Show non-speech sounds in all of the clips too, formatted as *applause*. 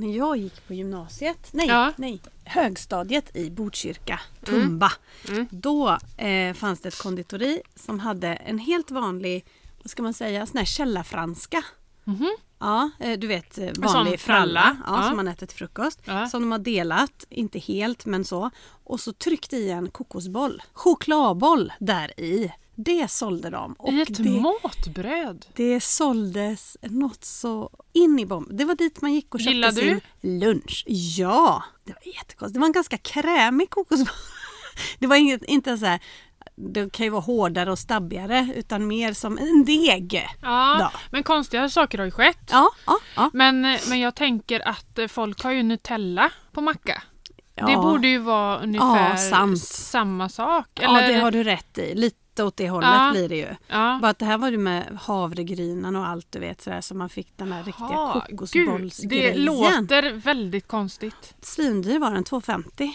när jag gick på gymnasiet, nej, Ja. nej, högstadiet i Botkyrka, Tumba. Mm. Då eh, fanns det ett konditori som hade en helt vanlig, vad ska man säga, sån här källarfranska. Mhm. Ja, eh, du vet eh, vanlig fralla, ja, ja. som man äter till frukost. Ja. Som de har delat, inte helt men så. Och så tryckte i en kokosboll, chokladboll där i. Det sålde de. Och I ett det, matbröd. det såldes något så in i bomb. Det var dit man gick och köpte Gillade sin lunch. Ja, det var jättekonstigt. Det var en ganska krämig kokosboll. *laughs* Det var inget, inte så här, det kan ju vara hårdare och stabbigare utan mer som en deg. Ja, Då. men konstiga saker har ju skett. Ja, ja, ja. Men, men jag tänker att eh, folk har ju Nutella på macka. ja. Det borde ju vara ungefär Ja, samma sak. Ja, det har du rätt i. Lite åt det hållet Ja. blir det ju. Ja. Bara att det här var ju med havregrynen och allt du vet sådär så man fick den här riktiga kokosbollsgrejen. det låter väldigt konstigt. Svindyr var den, 250.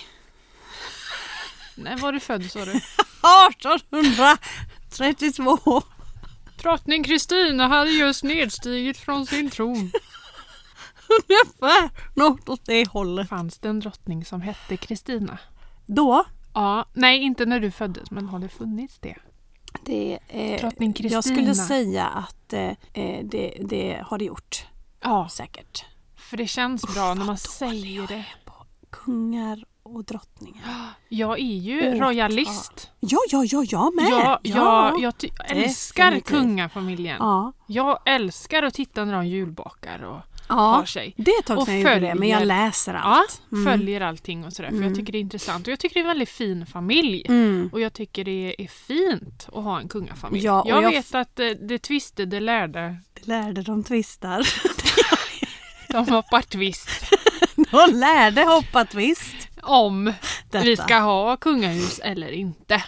När var du född sa du? *laughs* 1832! Drottning Kristina hade just nedstigit från sin tron. *laughs* Ungefär något åt det hållet. Fanns det en drottning som hette Kristina? Då, Ja, nej inte när du föddes men har det funnits det? Det, eh, jag skulle säga att eh, eh, det, det har det gjort. Ja, Säkert. för det känns bra när man säger det. På kungar och drottningar. Jag är ju Åh, royalist. Ja, ja, ja, jag med! Jag, jag, jag ty- älskar Definitivt. kungafamiljen. ja. Jag älskar att titta när de julbakar och ja. har sig. Det är ett tag Och sedan jag gjorde det, men jag följer- läser Ja, allt. Mm. följer allting och sådär. För Mm. jag tycker det är intressant. Och jag tycker det är en väldigt fin familj. Mm. Och jag tycker det är fint att ha en kungafamilj. Ja, och jag, jag- vet att eh, det det lärde. Det lärde de tvistar. *laughs* De hoppar tvist *laughs* de lärde hoppa tvist. Om Detta. vi ska ha kungahus eller inte.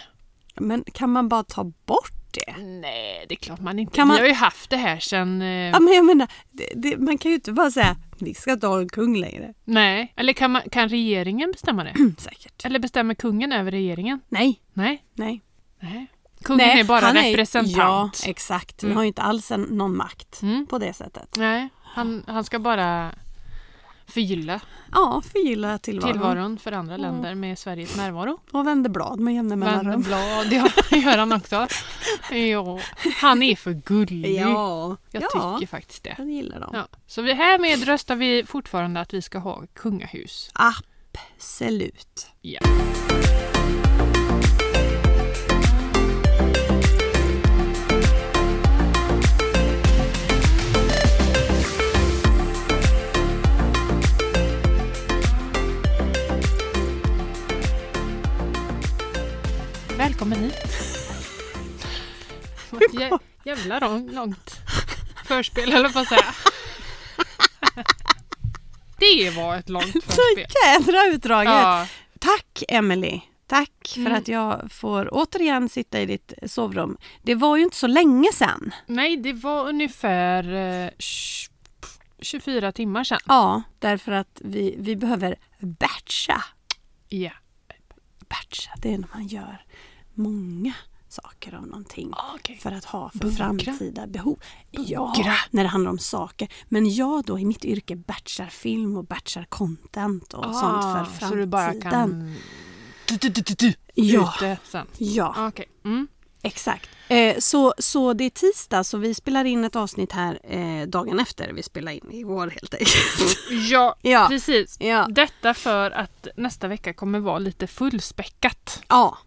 Men kan man bara ta bort det? Nej, det är klart man inte. Kan man- Vi har ju haft det här sen... Eh, Ja, men jag menar, det, det, man kan ju inte bara säga vi ska inte ha en kung längre. nej, eller kan, man, kan regeringen bestämma det? *clears throat* Säkert. Eller bestämmer kungen över regeringen? Nej, Nej. nej. nej. Kungen nej är bara han representant. ja, exakt. Mm. Han har ju inte alls en, någon makt Mm. på det sättet. Nej, han, han ska bara förgylla Ja, förgylla tillvaron. tillvaron för andra länder med Sveriges närvaro. Och vänder blad med jämna Vänder mellanrum. blad, ja, *laughs* gör han också. Ja, han är för gullig. Ja, Jag ja, tycker faktiskt det. jag gillar dem. Ja. Så härmed röstar vi fortfarande att vi ska ha kungahus. Absolut. Ja. Välkommen hit. *laughs* Jä, jävla lång- långt förspel eller på att säga. Det var ett långt Så förspel. jädra utdraget. Ja, Tack Emily. Tack för Mm. att jag får återigen sitta i ditt sovrum. Det var ju inte så länge sedan. nej, det var ungefär eh, tj- 24 timmar sedan. Ja, därför att vi, vi behöver batcha. Ja. Batcha, det är när man gör många saker av någonting Okay. för att ha för Bunkra. framtida behov. Ja, Bunkra. när det handlar om saker. Men jag då i mitt yrke batchar film och batchar content och sånt för framtiden. Ah, Så du bara kan... Du, du, du, du. Ja. Ute sen. Ja, Okej. Mm. exakt. Eh, så, så det är tisdag så vi spelar in ett avsnitt här eh, dagen efter vi spelar in igår helt enkelt. *laughs* Ja, *laughs* ja. precis. Ja. Detta för att nästa vecka kommer vara lite fullspäckat. ja,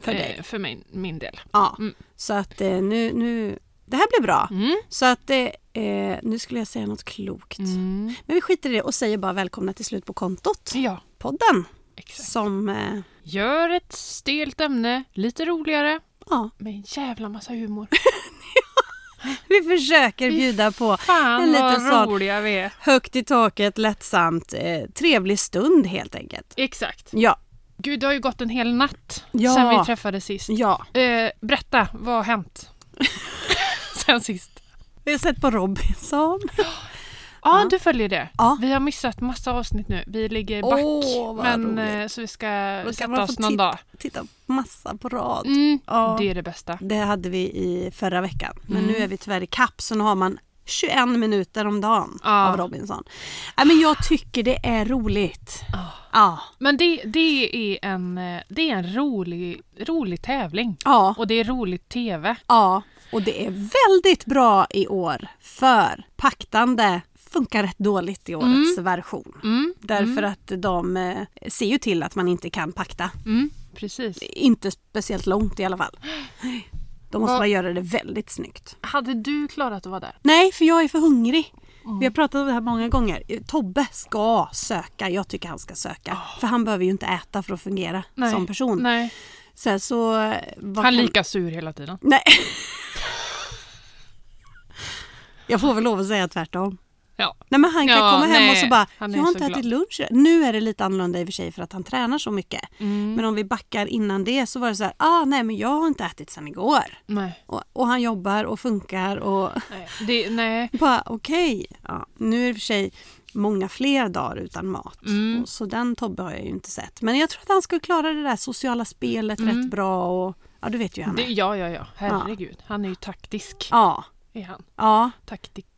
för dig. eh, För min, min del. Ja, Mm. så att eh, nu, nu, det här blir bra. Mm. Så att eh, eh, nu skulle jag säga något klokt. Mm. Men vi skiter i det och säger bara välkomna till slut på kontot. Ja, Podden exakt. som, eh, Gör ett stelt ämne lite roligare ja, med en jävla massa humor. *laughs* vi försöker bjuda på Fan En liten sån- högt i taket, lättsamt, eh, trevlig stund helt enkelt. Exakt. Ja, Gud, det har ju gått en hel natt Ja. sen vi träffades sist. ja. Eh, berätta, vad har hänt *laughs* sen sist? Vi har sett på Robinson. *gasps* Ja, Ja. du följer det. Ja. Vi har missat massa avsnitt nu. Vi ligger back. Åh, men, roligt. eh, så vi ska Då kan sätta man oss få någon dag. Titta massa på rad. Mm, Ja. Det är det bästa. Det hade vi i förra veckan. Men Mm. nu är vi tyvärr i kapp så nu har man 21 minuter om dagen Ja. av Robinson. Nej, men jag tycker det är roligt. Ja. Ja. Men det, det är en, eh, det är en rolig, rolig tävling. Ja. Och det är roligt TV. ja. Och det är väldigt bra i år för paktande funkar rätt dåligt i årets version. Mm. Därför att de eh, ser ju till att man inte kan pakta. Mm. Precis. Inte speciellt långt i alla fall. *gasps* *gasps* Då måste man göra det väldigt snyggt. Hade du klarat att vara där? Nej, för jag är för hungrig. Mm. Vi har pratat om det här många gånger. Tobbe ska söka. Jag tycker han ska söka. För han behöver ju inte äta för att fungera Nej. som person. Nej. Så... vad Han är kan- lika sur hela tiden. Nej. *laughs* Jag får väl lov att säga tvärtom. Ja. Nej men han kan Ja, komma hem nej, och så bara, jag har inte glad." ätit lunch. Nu är det lite annorlunda i och för sig för att han tränar så mycket. Mm. Men om vi backar innan det så var det så här, ah nej men jag har inte ätit sedan igår. Nej. Och, och han jobbar och funkar och Nej. Det, nej. *laughs* bara okej. Ja, nu är det i och för sig många fler dagar utan mat. Mm. Och så den Tobbe har jag ju inte sett. Men jag tror att han skulle klara det där sociala spelet Mm. rätt bra. Och, ja du vet ju hur han Det, är. ja, ja, ja. Herregud. Han är ju taktisk. Ja, Är han. ja,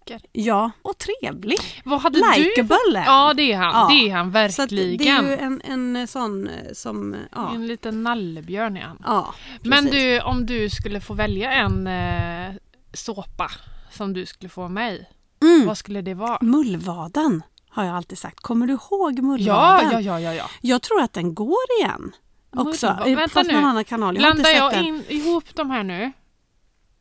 Taktiker. ja. Och trevlig. Vad hade du... Likeable. Ja, det är han. Ja. Det är han Så att det verkligen. är ju en, en sån eh, som... Ja, En liten nallebjörn är han. ja Men du, om du skulle få välja en eh, såpa som du skulle få med i, Mm. vad skulle det vara? Mullvaden har jag alltid sagt. Kommer du ihåg Ja, Mullvaden? ja, ja, ja, ja. Jag tror att den går igen. Också. Eh, Vänta Fast nu. någon annan kanal. Jag Blandar jag in, ihop de här nu?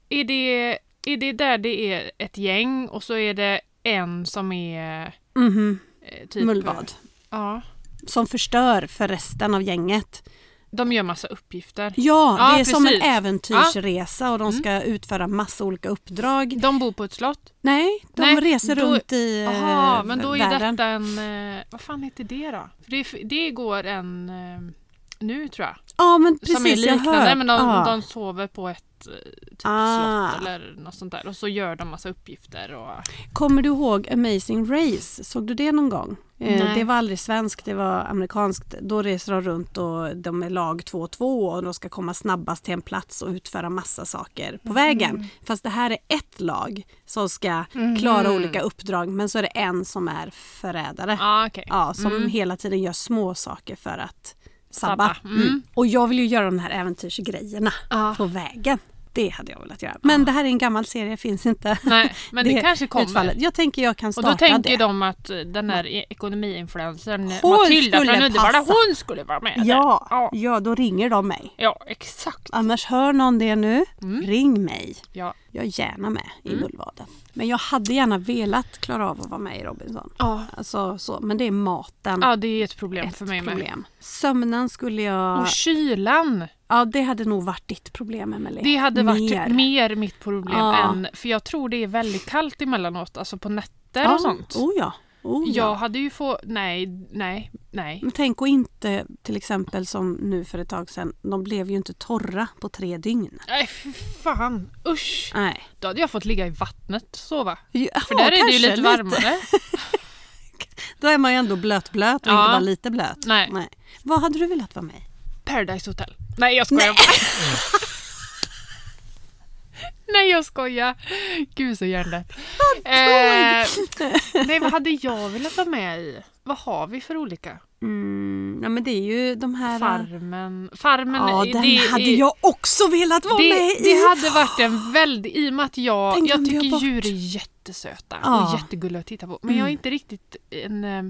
Är det, är det där det är ett gäng och så är det en som är Mhm. eh, typ... Mullvad. Ja. Som förstör för resten av gänget. De gör massa uppgifter. Ja, Ja, det är som en precis. äventyrsresa och de ska utföra massa olika uppdrag. De bor på ett slott. Nej, de Nej, reser då- runt i eh, Jaha, men då är världen. detta en... Eh, vad fan heter det då? För det, det går en... Nu tror jag. Ja, men precis. som är liknande men de, ja. de sover på ett eh, typ Ah. slott eller något sånt där. Och så gör de massa uppgifter och... Kommer du ihåg Amazing Race? Såg du det någon gång? Eh, Nej. det var aldrig svenskt, det var amerikanskt. Då reser de runt och de är lag 2-2 och de ska komma snabbast till en plats och utföra massa saker på vägen. Fast det här är ett lag som ska klara Mhm. olika uppdrag men så är det en som är förrädare. Ah, okej. Ja, som Mm. hela tiden gör små saker för att sabba. Sabba, mm. Mm. Och jag vill ju göra de här äventyrsgrejerna Ja. på vägen. Det hade jag velat göra. Men det här är en gammal serie, finns inte. Nej, *laughs* men det, kanske kommer. utfallet. Jag tänker jag kan Och starta då tänker det. de att eh, den här e- ekonomiinfluencern eh, Matilda från Uddevalla, hon skulle vara med. Ja, Ja, ja, då ringer de mig. ja exakt. Annars hör någon det nu, Mm. ring mig. Ja. Jag är gärna med i Mm. Mullvaden. Men jag hade gärna velat klara av att vara med i Robinson. Ja. Alltså, så, men det är maten. ja, det är ett problem ett för mig med. problem. Sömnen skulle jag... Och kylan, Ja, det hade nog varit ditt problem, Emelie. det hade varit Mer. mer, mitt problem Ja. än... För jag tror det är väldigt kallt emellanåt, alltså på nätter ja. och sånt. Oh ja. Oh, ja. Jag hade ju få... Nej, nej, nej. Men tänk och inte till exempel som nu för ett tag sedan. De blev ju inte torra på tre dygn. Nej, fan. Usch. Nej. Då hade jag fått ligga i vattnet och sova. Ja, För där är det ju lite varmare. *laughs* Då är man ju ändå blöt-blöt och Ja. inte bara lite blöt. Nej. Vad hade du velat vara med i? Paradise Hotel. Nej, jag skojar bara. *laughs* *laughs* Nej, jag skojar. Gud så hjärndött. Eh, nej, vad hade jag velat vara med i? Vad har vi för olika? Mm, ja men det är ju de här... Farmen. Farmen. ja, det den är- hade jag också velat vara med det, i. det hade varit en väldig... I och med att jag, jag tycker djur är jättesöta Ja. och jättegulliga att titta på. Men jag är Mm. inte riktigt en eh,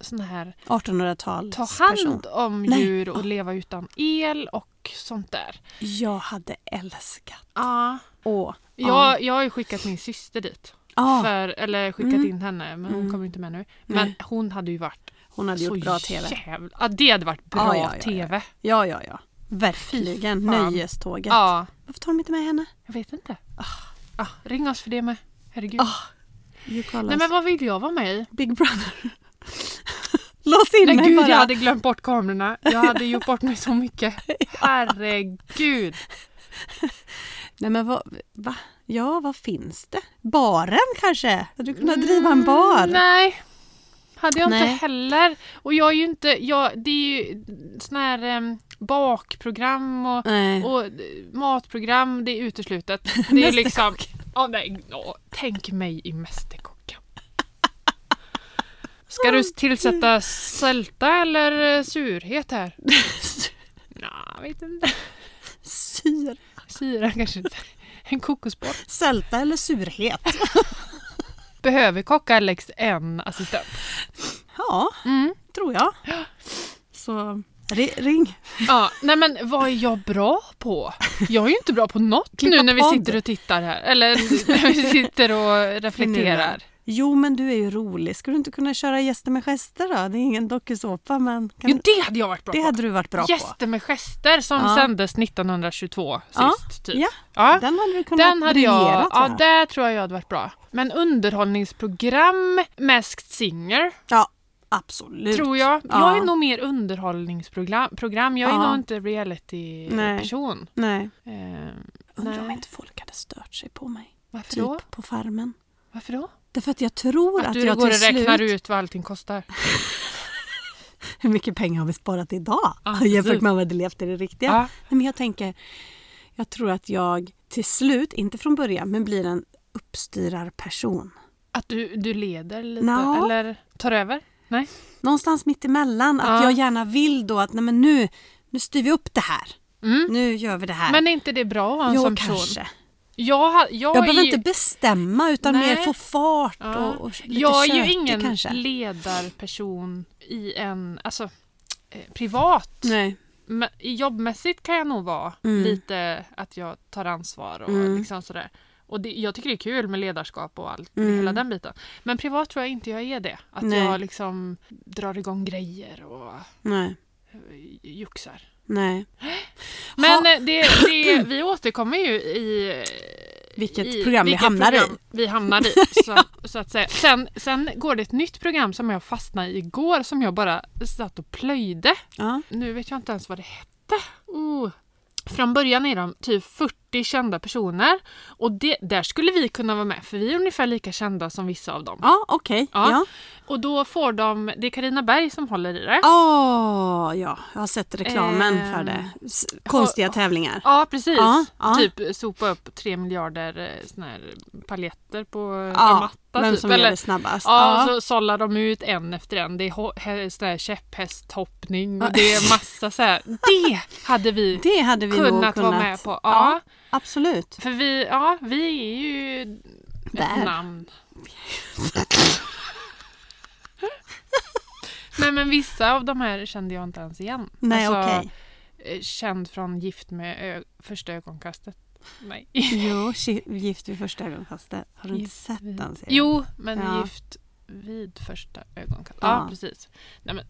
sån här 1800-tals ta hand person. om Nej. djur och Ja. leva utan el och sånt där. Jag hade älskat. Ja. Åh. Jag, jag har ju skickat min syster dit. Ja, För, eller skickat Mm. in henne, men hon Mm. kommer inte med nu. Men Nej. hon hade ju varit hon hade så gjort bra tv. jävla... Ja, det hade varit bra Ja, ja, ja, tv. Ja, ja, ja. Verkligen. Nöjeståget. Ja, Varför tar de inte med henne? jag vet inte. Ah, ring oss för det med. Herregud. Ah, Nej men vad vill jag vara med i? Big Brother. *laughs* Lås in Nej mig gud, bara. jag hade glömt bort kamerorna. Jag hade gjort bort mig så mycket. *laughs* Herregud. Nej men vad, va? Ja, vad finns det? Baren kanske? Hade du kunnat driva en bar? Mm, nej. Hade jag Nej. inte heller. Och jag är ju inte, jag, det är ju sån här em, bakprogram och, Nej. och eh, matprogram, det är uteslutet. *laughs* Det är liksom, Ja, nej, ja, tänk mig i Mästerkocken. Ska du tillsätta sälta eller surhet här? *laughs* Nja, jag vet inte. Syra. Syra *laughs* kanske inte. En kokosboll. Sälta eller surhet? *laughs* Behöver kockar Alex en assistent? Ja, Mm. tror jag. Så ri- ring. Ja, nej men vad är jag bra på? Jag är ju inte bra på något Klippa nu när vi sitter och tittar här. Eller när vi sitter och reflekterar. Jo, men du är ju rolig. Ska du inte kunna köra Gäster med gester då? Det är ingen dokusåpa, men kan Jo, det hade jag varit bra det på. hade du varit bra Gäster med gester som Ja. sändes 1922 Ja, sist. Typ. Ja, Ja. på. Den hade du kunnat Den hade jag, briljera, tror ja jag. där tror jag jag hade varit bra. Men underhållningsprogram, Masked Singer, Ja, absolut. tror jag. Ja. Jag är nog mer underhållningsprogram. Program. Jag är Ja. nog inte Nej. reality-person. Nej. Eh, Undrar om nej. inte folk hade stört sig på mig. Varför Typ då? på farmen. Varför då? Därför att jag tror att, Att du jag går och till räknar slut... ut vad allting kostar. *laughs* Hur mycket pengar har vi sparat idag? Ja, *laughs* Jämfört med om vi hade levt i det riktiga. Ja. Nej, men jag tänker, jag tror att jag till slut, inte från början, men blir en uppstyrarperson. Att du, du leder lite Nå. eller tar över? Nej? Någonstans mitt emellan. Att Ja. jag gärna vill då att nej, men nu, nu styr vi upp det här. Mm. Nu gör vi det här. Men är inte det bra att ha en jo, sån person? kanske. Jag, har- jag, Jag behöver ju- inte bestämma utan Nej. mer få fart Ja. och, och lite Jag är ju ingen kanske. ledarperson i en, alltså eh, privat. Nej. Men jobbmässigt kan jag nog vara Mm. lite att jag tar ansvar och Mm. liksom sådär. Och det, jag tycker det är kul med ledarskap och allt, Mm. hela den biten. Men privat tror jag inte jag är det. Att Nej. jag liksom drar igång grejer och Nej. eh, juxar. Nej. Men Ha. eh, det, det, vi återkommer ju i eh, Vilket i program vi vilket hamnar i. program vi hamnar i. *laughs* Så, så att säga. Sen, sen går det ett nytt program som jag fastnade i igår som jag bara satt och plöjde. Ja. Nu vet jag inte ens vad det hette. Oh. Från början är de typ 40 kända personer och det, där skulle vi kunna vara med för vi är ungefär lika kända som vissa av dem. Ja, okej. Ja. Ja. Och då får de, det är Karina Berg som håller i det. Åh, ja, jag har sett reklamen Ehm, för det. Konstiga tävlingar. Ja precis. Ja, ja. Typ sopa upp tre miljarder eh, såna här paljetter på Ja, matta. vem typ. som gör Eller, det snabbast. Ja, så sållar de ut en efter en. Det är sån här käpphästhoppning och det är massa så här. *laughs* Det hade vi Det hade vi kunnat kunnat. vara med på. Ja. Absolut. För vi, ja, vi är ju Där. ett namn. Nej men vissa av de här kände jag inte ens igen. Nej, Alltså, okej. eh, Känd från Gift med ö- första ögonkastet. Nej. Jo, Gift vid första ögonkastet. Har du inte Gift sett vid- den serien? Jo, men Ja. Gift vid första ögonkastet. Ja, Ja. precis. Nej men,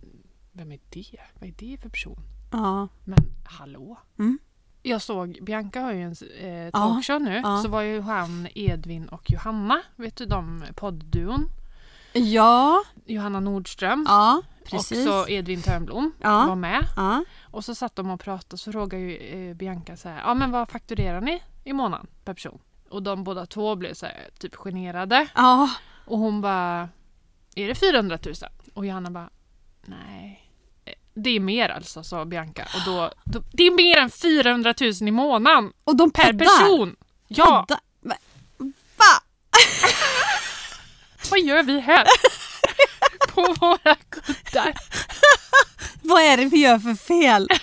vem är det? Vad är det för person? Ja. Men hallå? Mm. Jag såg, Bianca har ju en eh, talkshow nu, ja. så var ju han Edvin och Johanna, vet du de poddduon? Ja, Johanna Nordström ja precis. och så Edvin Törnblom Ja. var med. Ja. Och så satt de och pratade så frågade ju eh, Bianca så här, ja men vad fakturerar ni i månaden per person? Och de båda två blev så här, typ generade. Ja. Och hon bara, är det 400 000? Och Johanna bara, nej. Det är mer alltså, sa Bianca. Och då, då, det är mer än 400 000 i månaden Och de per poddar. person! Ja, Poddar. Va? Va? *laughs* vad gör vi här? *laughs* På våra kuddar. Vad är det vi gör för fel? *laughs*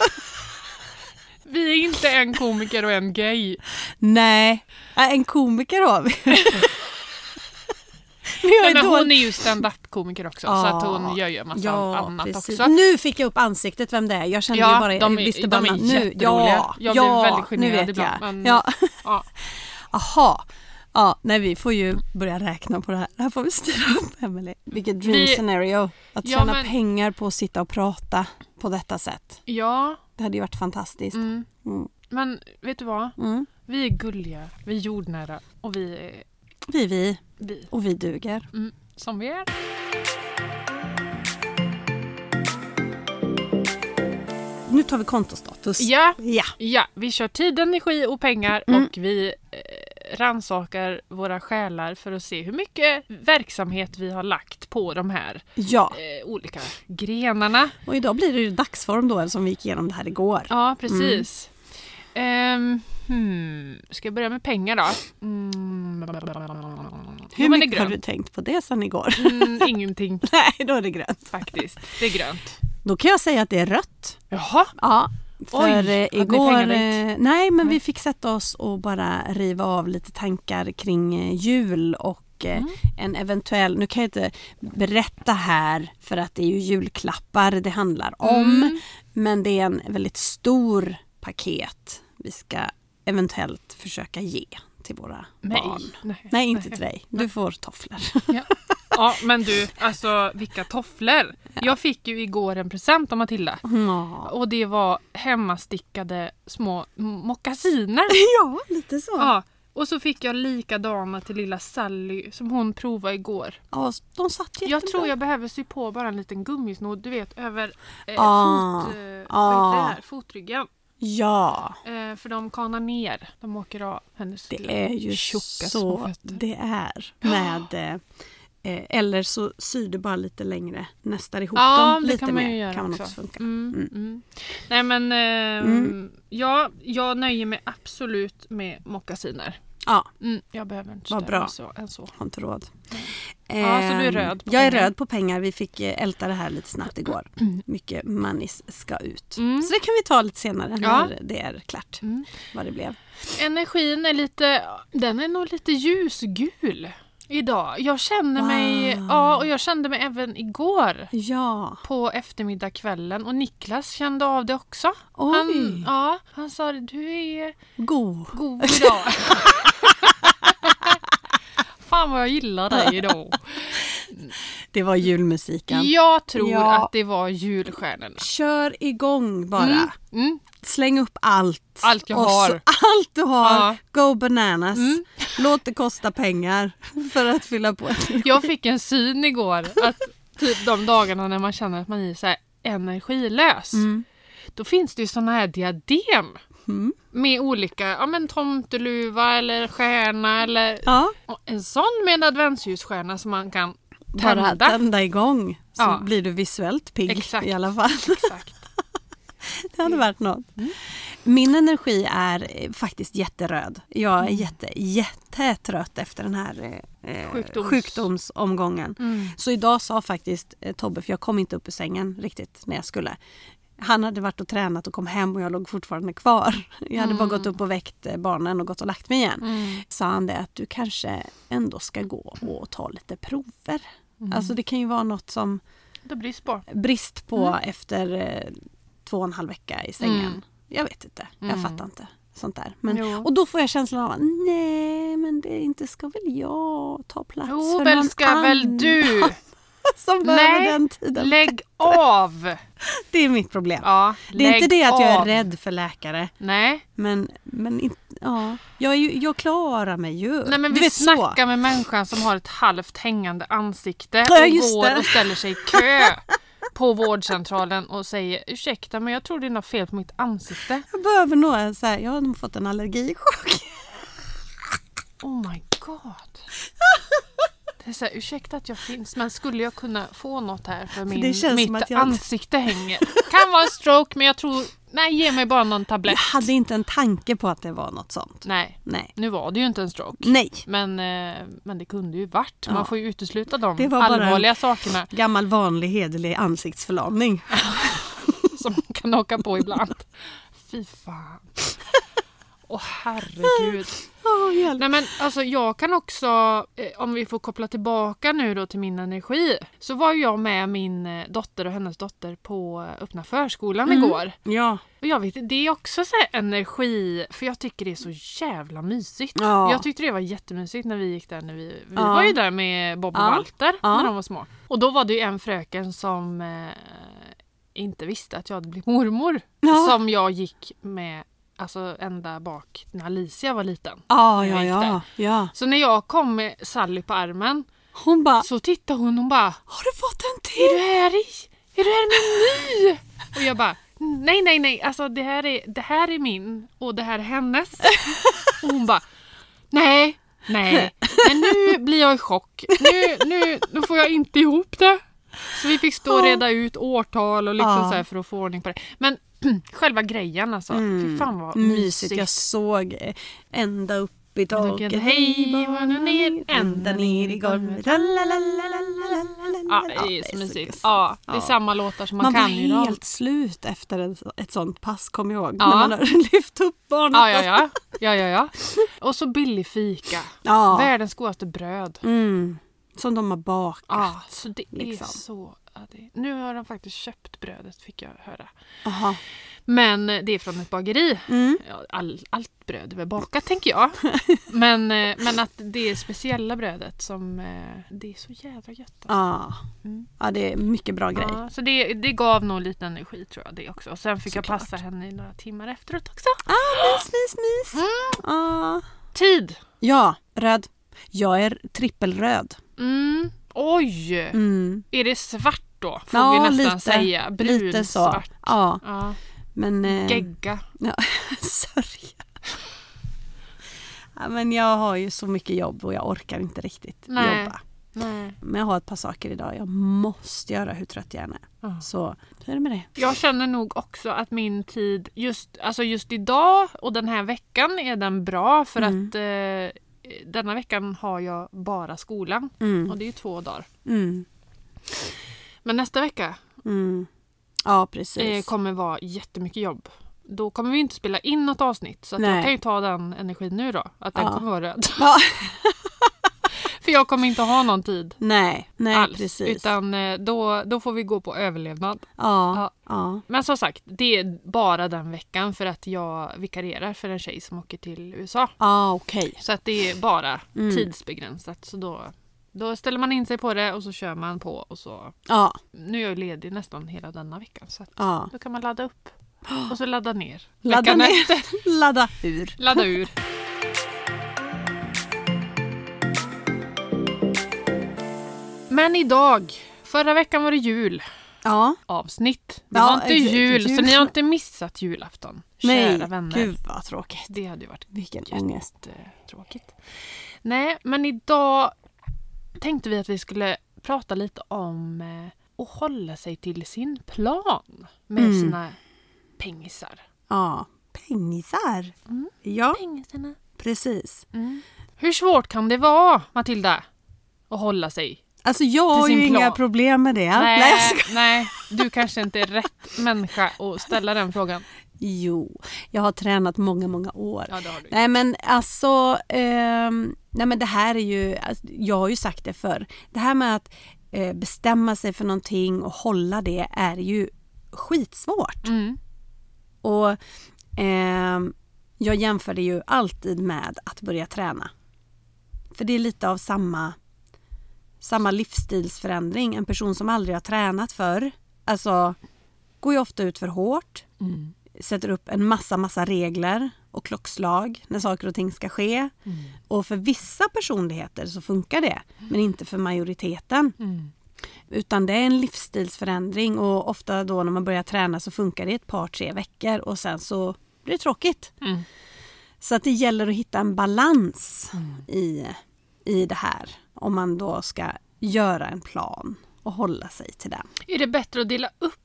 Vi är inte en komiker och en gay. Nej, äh, en komiker har vi. Nej, ju men hon är ju stand-up-komiker också så att Ja. hon gör ju en massa Ja, annat precis. också. Nu fick jag upp ansiktet vem det är. Jag kände ju Ja, bara, de är- visste de bara är namn. nu. jätteroliga. Ja, Jag blir ja, väldigt nu generad vet ibland, jag. men- Ja. Ja. *laughs* Aha. Ja, nej vi får ju börja räkna på det här. Det här får vi styra upp Emelie. Vilket dream Vi- scenario. Att Ja, tjäna men- pengar på att sitta och prata på detta sätt. ja Det hade ju varit fantastiskt. mm. Mm. men vet du vad? Mm. Vi är gulliga, vi är jordnära och vi är Vi är vi vi och vi duger. mm, som vi är. Nu tar vi kontostatus. Ja, Ja. ja, vi kör tid, energi och pengar Mm. och vi eh, rannsakar våra själar för att se hur mycket verksamhet vi har lagt på de här ja. eh, olika grenarna. Och idag blir det ju dagsform då eftersom vi gick igenom det här igår. Ja, precis. Ehm, Hmm. Ska jag börja med pengar då? Mm. Hur mycket har grönt. du tänkt på det sen igår? Mm, *laughs* ingenting Nej, då är det grönt. faktiskt. Det är grönt. Då kan jag säga att det är rött. Jaha. Ja, för Oj, eh, igår... eh, Nej, men Nej. vi fick sätta oss och bara riva av lite tankar kring eh, jul och Mm. en eventuell... Nu kan jag inte berätta här för att det är ju julklappar det handlar om. Mm. Men det är en väldigt stor paket vi ska eventuellt försöka ge till våra Nej. barn. Nej. Nej, inte till dig. Du får tofflor. Ja, men du, alltså vilka tofflor. Jag fick ju igår en present av Matilda. Ja, Och det var hemmastickade små mockasiner. *laughs* ja lite så. Ja. Och så fick jag likadana till lilla Sally som hon provade igår. Ja, de satt jättebra. Jag tror jag behöver sy på bara en liten gummisnodd, du vet, över eh, Ah. fot, eh, Ah. fotryggen. Ja, Eh, för de kanar ner, de åker av hennes lilla det är ju tjocka så det är. Med, eh, eh, eller så syr du bara lite längre, nästar ihop Ja, dem lite kan man mer. göra kan man också. också funka. Mm, Mm. mm. Nej men, eh, ja, jag nöjer mig absolut med mockasiner. Ja, Mm, jag behöver inte Vad bra. Så, än så. har inte råd. Ja, så du är Ehm, röd på Jag är pengar. röd på pengar. Vi fick eh, älta det här lite snabbt igår. *clears throat* Mycket manis ska ut. Mm. Så det kan vi ta lite senare Ja. när det är klart Mm. vad det blev. Energin är lite, den är nog lite ljusgul idag. Jag känner mig, Wow. ja och jag kände mig även igår Ja, på eftermiddagskvällen och Niklas kände av det också. oj, Han, ja, han sa du är god. god idag. *laughs* Fan vad jag gillar dig idag. *laughs* Det var julmusiken. Jag tror Ja. att det var julstjärnorna. Kör igång bara. Mm. Mm. Släng upp allt. Allt jag så- har. *laughs* Allt du har. Ja. Go bananas. Mm. Låt det kosta pengar *laughs* för att fylla på. Jag fick en syn igår att typ de dagarna när man känner att man är så energilös. Mm. Då finns det ju såna här diadem Mm. med olika, ja men tomteluva eller stjärna eller Ja, en sån med en adventsljusstjärna som man kan bara tända. tända igång så Ja. blir du visuellt pigg Exakt. i alla fall. Exakt. *laughs* Det hade varit något. Mm. Min energi är eh, faktiskt jätteröd. Jag är Mm. jätte, jättetrött efter den här eh, Sjukdoms- sjukdomsomgången. Mm. Så idag sa faktiskt eh, Tobbe, för jag kom inte upp ur sängen riktigt när jag skulle. Han hade varit och tränat och kom hem och jag låg fortfarande kvar. *laughs* Jag hade bara gått upp och väckt eh, barnen och gått och lagt mig igen. Mm. Sa han det att du kanske ändå ska gå och ta lite prover. Mm. Alltså det kan ju vara något som blir spår. brist på Mm. efter eh, två och en halv vecka i sängen. Mm. Jag vet inte, jag Mm. fattar inte sånt där. Men, Jo. och då får jag känslan av att nej men det inte ska väl jag ta plats Jo, för väl någon ska väl annan du. *laughs* som behöver den tiden. Lägg av! *laughs* Det är mitt problem. Ja, det är inte det att jag är av. rädd för läkare. Nej, Men, men ja, jag, är ju, jag klarar mig ju. Nej men Du vi vet så. snackar med människan som har ett halvt hängande ansikte Ja, och går det. och ställer sig i kö *laughs* på vårdcentralen och säger ursäkta men jag tror det är något fel på mitt ansikte. Jag behöver nog så här, jag har nog fått en allergichock. Oh my god. *laughs* Det är så här, ursäkta att jag finns men skulle jag kunna få något här för min, mitt jag- ansikte hänger. Kan vara en stroke men jag tror, nej ge mig bara någon Jag tablett. hade inte en tanke på att det var något sånt. Nej, Nej. nu var det ju inte en stroke. Nej. Men, eh, men det kunde ju varit. Ja. Man får ju utesluta de Det var bara allvarliga sakerna. Gammal vanlig hederlig ansiktsförlamning. *laughs* som man kan åka på ibland. Fy fan. Åh herregud. *laughs* Oh, hjälp. Nej men alltså jag kan också, eh, om vi får koppla tillbaka nu då till min energi. Så var jag med min eh, dotter och hennes dotter på eh, öppna förskolan Mm. igår. Ja. Och jag vet det är också så energi, för jag tycker det är så jävla mysigt. Ja. Jag tyckte det var jättemysigt när vi gick där. När vi vi Ja. var ju där med Bob och Ja. Walter när de var små. Och då var det ju en fröken som eh, inte visste att jag hade blivit mormor. Som jag gick med alltså ända bak när Alicia var liten. Ja, Jag ja, ja, ja. Så när jag kom med Sally på armen Hon bara, så tittade hon och bara har du fått en Är till? du här i? Är du här med ny? Och jag bara Nej, nej, nej, alltså det här är, det här är min och det här är hennes. *laughs* Och hon bara Nej, nej, men nu blir jag i chock. Nu, nu, nu får jag inte ihop det. Så vi fick stå och reda ut årtal och liksom Ja. så för att få ordning på det. Men *clears throat* själva grejen alltså. Fy fan vad Mysigt. mysigt. Jag såg ända upp i taket. Hej, var nu ner, ända ner i golvet. Ja, det är så mysigt. Ja, det är samma låtar som man, Man var kan ju dem. helt slut efter ett, sånt pass, kom jag ihåg. Ja. När man har *laughs* lyft upp barnet. Ja, ja, ja. ja, ja, ja. Och så billig fika. *laughs* Ja. Världens godaste bröd. Mm. Som de har bakat. Ja, så det liksom. är så... Ja, det, nu har de faktiskt köpt brödet fick jag höra. Aha. Men det är från ett bageri. Mm. All, allt bröd är väl bakat tänker jag. *laughs* Men, eh, men att det är speciella brödet som... eh, Det är så jädra gött. Alltså. Ja. Mm. ja, det är mycket bra grej. Ja, så det, det gav nog lite energi tror jag det också. Och sen fick jag Såklart. passa henne i några timmar efteråt också. Ah, mys, mys, mys. Mm. Ah. Tid! Ja, röd. Jag är trippelröd. Mm. Oj! Mm. Är det svart då? Får Ja, vi nästan lite. säga. Brunsvart. Ja, Ja. men... Eh, Gegga. ja, *laughs* sörja. Ja, men jag har ju så mycket jobb och jag orkar inte riktigt Nej. jobba. Nej. Men jag har ett par saker idag jag måste göra hur trött jag än är. Ja. Så hur är det med det? Jag känner nog också att min tid just, alltså just idag och den här veckan är den bra för Mm. att eh, denna veckan har jag bara skolan och Mm. det är ju två dagar. Men nästa vecka Mm. Ja, precis. eh, kommer vara jättemycket jobb. Då kommer vi inte spela in något avsnitt så jag kan ju ta den energin nu då. Att den Ja. kommer vara röd. Ja. *laughs* För jag kommer inte ha någon tid Nej, nej alls. precis. Utan eh, då, då får vi gå på överlevnad. Ja, Ja. ja. Men som sagt, det är bara den veckan för att jag vikarierar för en tjej som åker till USA. Ja, okej. Så att det är bara Mm. tidsbegränsat. Så då, då ställer man in sig på det och så kör man på. Och så. Ja, Nu är jag ledig nästan hela denna veckan. Så att ja. då kan man ladda upp och så ladda ner. Ladda Veckan ner. efter. *laughs* Ladda ur. Ladda ur. Men idag, förra veckan var det jul. Ja. Avsnitt. Det Ja, var inte exakt. jul, så Jul. ni har inte missat julafton. Nej, Kära vänner. gud vad tråkigt. Det hade ju varit Vilken ångest. tråkigt. Nej, men idag tänkte vi att vi skulle prata lite om eh, att hålla sig till sin plan med Mm. sina pengisar. Ja. Pengisar. Mm. Ja, Pengisarna. precis. Hur svårt kan det vara, Matilda, att hålla sig? Alltså jag har ju sin inga plan. problem med det. Nej, Nej, nej, du kanske inte är rätt människa att ställa den frågan. Jo, jag har tränat många, många år. Ja. Nej men alltså, ehm, nej men det här är ju, alltså, jag har ju sagt det förr. Det här med att eh, bestämma sig för någonting och hålla det är ju skitsvårt. Mm. Och ehm, jag jämför det ju alltid med att börja träna. För det är lite av samma, samma livsstilsförändring. En person som aldrig har tränat förr, alltså går ju ofta ut för hårt, Mm. Sätter upp en massa, massa regler och klockslag när saker och ting ska ske. Mm. Och för vissa personligheter så funkar det, men inte för majoriteten. Mm. Utan det är en livsstilsförändring och ofta då när man börjar träna så funkar det ett par, tre veckor och sen så blir det tråkigt. Mm. Så att det gäller att hitta en balans Mm. i, i det här om man då ska göra en plan och hålla sig till den. Är det bättre att dela upp?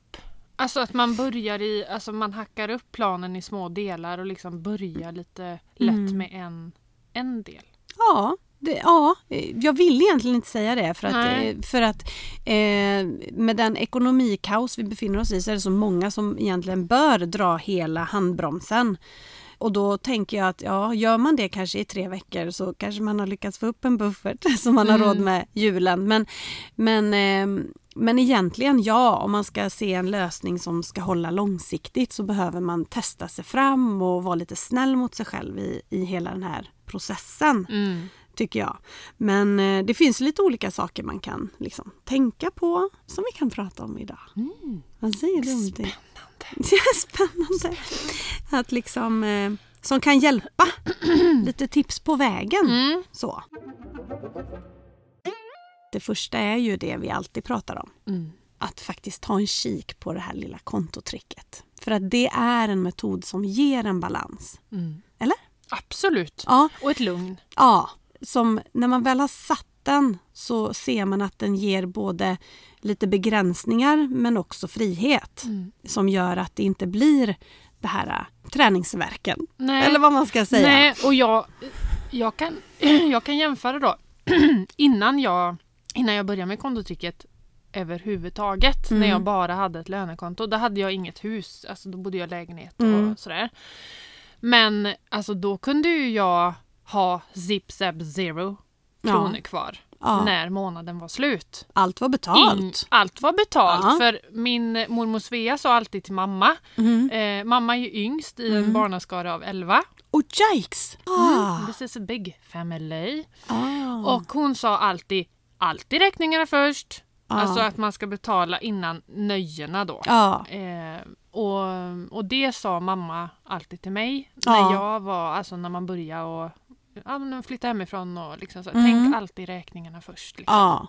Alltså att man börjar i, alltså man hackar upp planen i små delar och liksom börjar lite lätt Mm. med en, en del. Ja, det, ja, jag vill egentligen inte säga det för att, Nej. eh, för att eh, med den ekonomikaos vi befinner oss i så är det så många som egentligen bör dra hela handbromsen. Och då tänker jag att ja, gör man det kanske i tre veckor så kanske man har lyckats få upp en buffert *laughs* så man har Mm. råd med julen. Men, men, eh, men egentligen ja, om man ska se en lösning som ska hålla långsiktigt så behöver man testa sig fram och vara lite snäll mot sig själv i, i hela den här processen Mm. tycker jag. Men eh, det finns lite olika saker man kan liksom, tänka på som vi kan prata om idag. Mm. Vad säger du om det? *laughs* Ja, spännande. Att liksom, eh, som kan hjälpa. *clears throat* lite tips på vägen. Mm. Så. Det första är ju det vi alltid pratar om. Mm. Att faktiskt ta en kik på det här lilla kontotricket. För att det är en metod som ger en balans. Mm. Eller? Absolut. Ja, Och ett lugn. Ja, som när man väl har satt skatten så ser man att den ger både lite begränsningar men också frihet Mm. som gör att det inte blir det här äh, träningsverken. Nej. Eller vad man ska säga. Nej, och jag, jag, kan, *clears throat* jag kan jämföra då. *clears throat* innan, jag, innan jag började med kontotricket överhuvudtaget, Mm. när jag bara hade ett lönekonto, då hade jag inget hus. Alltså då bodde jag i lägenhet och Mm. sådär. Men alltså då kunde ju jag ha zip zap zero Ja. kronor kvar Ja, när månaden var slut. allt var betalt. In, allt var betalt. Ja. För min mormor Svea sa alltid till mamma, Mm. eh, mamma är ju yngst i en Mm. barnaskara av 11. Och yikes! Ah. This is a big family. Ah. Och hon sa alltid, alltid räkningarna först. Ah. Alltså att man ska betala innan nöjena då. Ja. Eh, och, och det sa mamma alltid till mig Ja. när jag var, alltså när man började och ja, flytta hemifrån och liksom så. Mm. Tänk alltid räkningarna först. Liksom. Ja.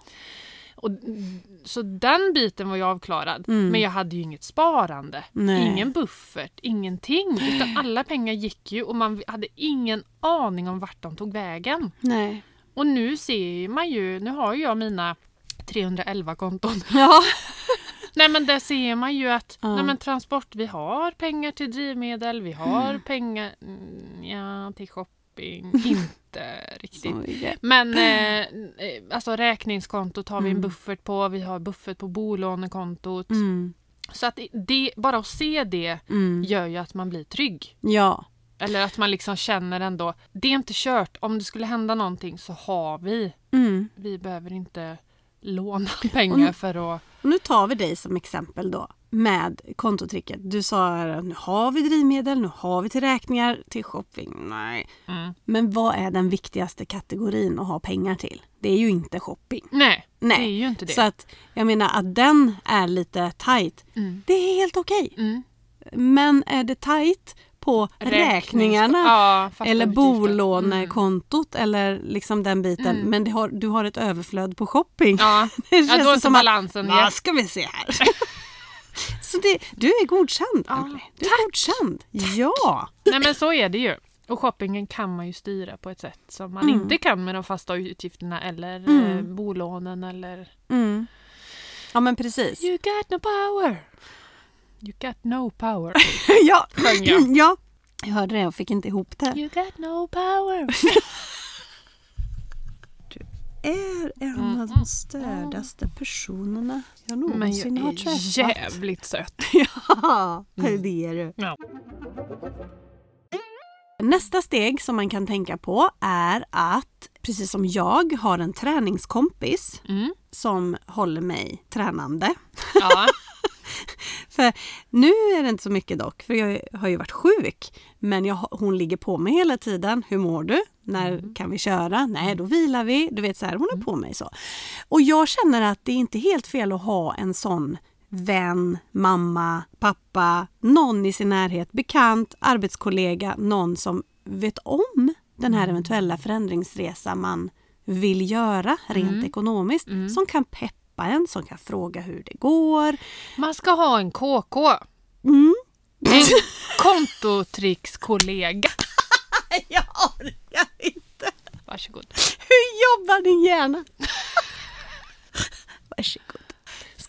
Och, så den biten var ju avklarad. Mm. Men jag hade ju inget sparande. Nej. Ingen buffert, ingenting. Utan alla pengar gick ju och man hade ingen aning om vart de tog vägen. Nej. Och nu ser man ju, nu har ju jag mina 311 konton. *laughs* Ja. Nej men där ser man ju att Ja. nej, men transport, vi har pengar till drivmedel, vi har pengar mm, ja, till shopping. *laughs* Inte riktigt. Men eh, eh, alltså räkningskontot har vi en Mm. buffert på, vi har buffert på bolånekontot. Mm. Så att det, bara att se det Mm. gör ju att man blir trygg. Ja. Eller att man liksom känner ändå, det är inte kört. Om det skulle hända någonting så har vi. Mm. Vi behöver inte låna *laughs* pengar för att... Och nu tar vi dig som exempel då med kontotricket. Du sa att nu har vi drivmedel, nu har vi till räkningar, till shopping. Nej. Mm. Men vad är den viktigaste kategorin att ha pengar till? Det är ju inte shopping. Nej, Nej. det är ju inte det. Så att jag menar att den är lite tight. Mm. Det är helt okej. Mm. Men är det tight på räkningarna Ja, eller bolånekontot eller liksom den biten. Mm. Men har, du har ett överflöd på shopping. Ja, *laughs* Det ja känns då är som att- balansen... Ja. Vad ska vi se här? *laughs* Så det, du är godkänd, Ja, Emily. Du är godkänd. Ja. Nej men så är det ju. Och shoppingen kan man ju styra på ett sätt som man Mm. inte kan med de fasta utgifterna eller Mm. eh, bolånen eller... Mm. Ja men precis. You got no power! You got no power. *laughs* ja. Sjöng jag. ja. Jag hörde det och fick inte ihop det. You got no power! *laughs* Är en av de stördaste personerna jag Men någonsin jag har är träffat. jävligt söt. *laughs* Ja, Mm. det är du. Ja. Nästa steg som man kan tänka på är att precis som jag har en träningskompis Mm. som håller mig tränande. Ja. *laughs* För nu är det inte så mycket dock, för jag har ju varit sjuk. Men jag, hon ligger på mig hela tiden. Hur mår du? När Mm. kan vi köra? Nej, då vilar vi. Du vet så här, hon är på mig så. Och jag känner att det är inte helt fel att ha en sån vän, mamma, pappa, någon i sin närhet, bekant, arbetskollega, någon som vet om den här eventuella förändringsresa man vill göra rent Mm. ekonomiskt. Mm. Som kan peppa en, som kan fråga hur det går. Man ska ha en KK. Mm. En kontotrickskollega. *laughs* Jag orkar inte. Varsågod. Hur jobbar din hjärna? *laughs* Varsågod.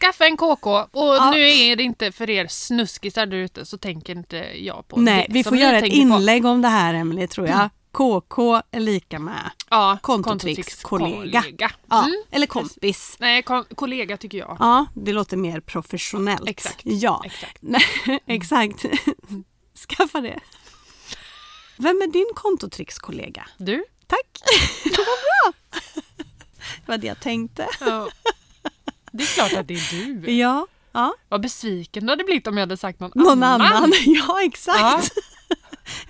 Skaffa en KK och Ja. nu är det inte för er snuskisar där ute så tänker inte jag på Nej, det vi som får göra ett tänker på. Mm. inlägg om det här Emelie tror jag. KK är lika med Ja, kontotrickskollega. kontotrickskollega. Ja, Mm. eller kompis. Nej, kon- kollega tycker jag. Ja, det låter mer professionellt. Exakt. Ja, Exakt. *laughs* Exakt. *laughs* Skaffa det. Vem är din kontotrickskollega? Du? Tack! *laughs* Det var bra. Det var det jag tänkte. Ja. Det är klart att det är du. Ja, ja. Vad besviken du hade blivit om jag hade sagt någon, någon annan. Ja, exakt. Ja.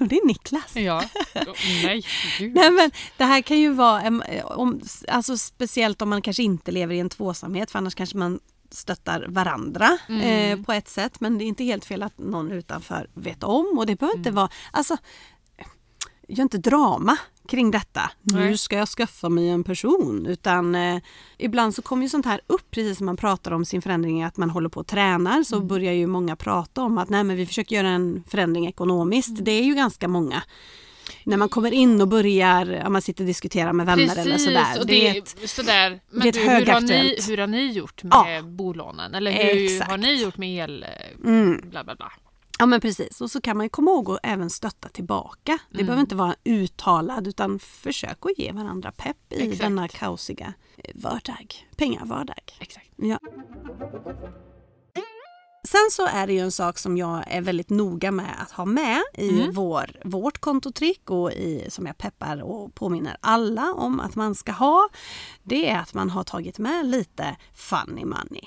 *laughs* Det är Niklas. Ja. *laughs* Nej, gud. Nej, men det här kan ju vara, om, alltså speciellt om man kanske inte lever i en tvåsamhet för annars kanske man stöttar varandra Mm. eh, på ett sätt. Men det är inte helt fel att någon utanför vet om och det behöver inte Mm. vara, alltså gör inte drama kring detta. Nu Nej. ska jag skaffa mig en person. Utan eh, ibland så kommer ju sånt här upp precis som man pratar om sin förändring att man håller på och tränar så Mm. börjar ju många prata om att nej men vi försöker göra en förändring ekonomiskt. Mm. Det är ju ganska många när man kommer in och börjar, om man sitter och diskuterar med vänner eller sådär. och det det, är ett, sådär. Men det är ett du, hur, har ni, hur har ni gjort med Ja. bolånen? Eller hur Exakt. har ni gjort med el... mm, Bla bla bla. Ja men precis, och så kan man komma ihåg att även stötta tillbaka. Det Mm. behöver inte vara uttalad utan försök att ge varandra pepp i Exakt. denna kaosiga vardag, pengavardag. Exakt. Ja. Sen så är det ju en sak som jag är väldigt noga med att ha med i Mm. vår, vårt kontotrick och i, som jag peppar och påminner alla om att man ska ha. Det är att man har tagit med lite funny money.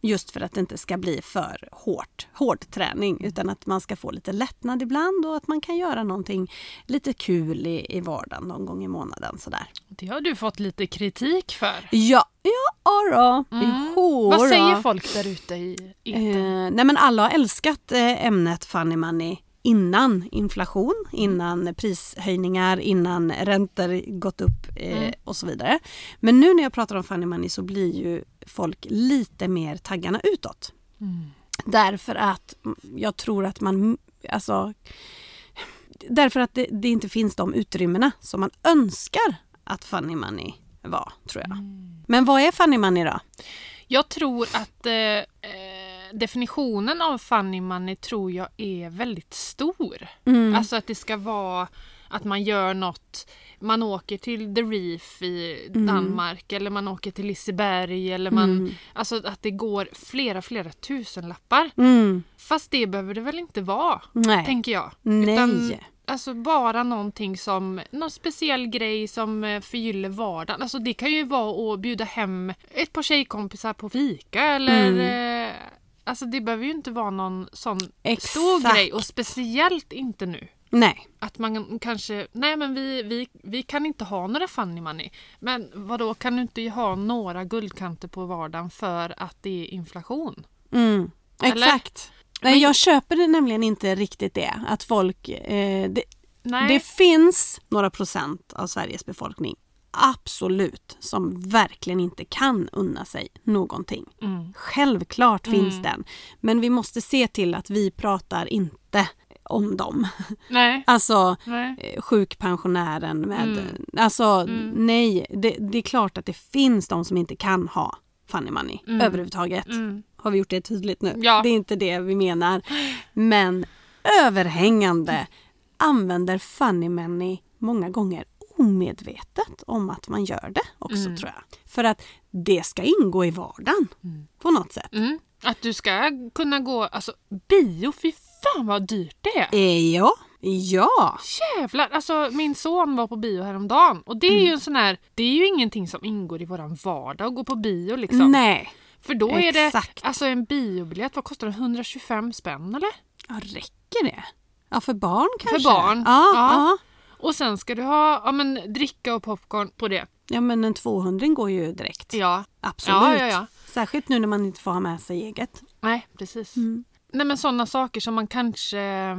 Just för att det inte ska bli för hårt, hård träning utan att man ska få lite lättnad ibland och att man kan göra någonting lite kul i, i vardagen någon gång i månaden sådär. Det har du fått lite kritik för. Ja, ja då. Mm. Jo, Vad säger folk där ute i etern? Eh, nej men alla har älskat eh, ämnet funny money innan inflation, innan prishöjningar, innan räntor gått upp eh, Mm. och så vidare. Men nu när jag pratar om funny money så blir ju folk lite mer taggarna utåt. Mm. Därför att jag tror att man, alltså, därför att det, det inte finns de utrymmena som man önskar att funny money var, tror jag. Mm. Men vad är funny money då? Jag tror att eh, eh, definitionen av funny money tror jag är väldigt stor. Mm. Alltså att det ska vara att man gör något, man åker till The Reef i Mm. Danmark eller man åker till Liseberg eller man, Mm. alltså att det går flera, flera tusenlappar. Mm. Fast det behöver det väl inte vara, Nej. tänker jag. Nej. Utan, alltså bara någonting som, någon speciell grej som eh, förgyller vardagen. Alltså det kan ju vara att bjuda hem ett par tjejkompisar på fika eller Mm. eh, Alltså det behöver ju inte vara någon sån stor Exakt. grej och speciellt inte nu. Nej. Att man kanske, nej men vi, vi, vi kan inte ha några funny money. Men vad då kan du inte ha några guldkanter på vardagen för att det är inflation? Mm. Exakt. Nej, Men- jag köper det nämligen inte riktigt det. Att folk... Eh, det, det finns några procent av Sveriges befolkning absolut som verkligen inte kan unna sig någonting. Mm. Självklart finns Mm. den. Men vi måste se till att vi pratar inte om dem. Nej. Alltså Nej. eh, sjukpensionären med... Mm. Alltså Mm. nej, det, det är klart att det finns de som inte kan ha funny money Mm. överhuvudtaget. Mm. Har vi gjort det tydligt nu? Ja. Det är inte det vi menar. Men överhängande använder funny money många gånger omedvetet om att man gör det också Mm. tror jag. För att det ska ingå i vardagen Mm. på något sätt. Att du ska kunna gå, alltså bio, fy fan vad dyrt det är! Eh, ja, ja. Jävlar! Alltså min son var på bio häromdagen och det är Mm. ju en sån här, det är ju ingenting som ingår i våran vardag att gå på bio liksom. Nej, För då är det, exakt. alltså en biobiljett, vad kostar den? 125 spänn eller? Ja, räcker det? Ja, för barn kanske? barn, Ja, ja. ja. Och sen ska du ha ja, men, dricka och popcorn på det. ja men en 200 går ju direkt. Ja. Absolut. Ja, ja, ja. Särskilt nu när man inte får ha med sig eget. Nej, precis. Mm. Nej men sådana saker som man kanske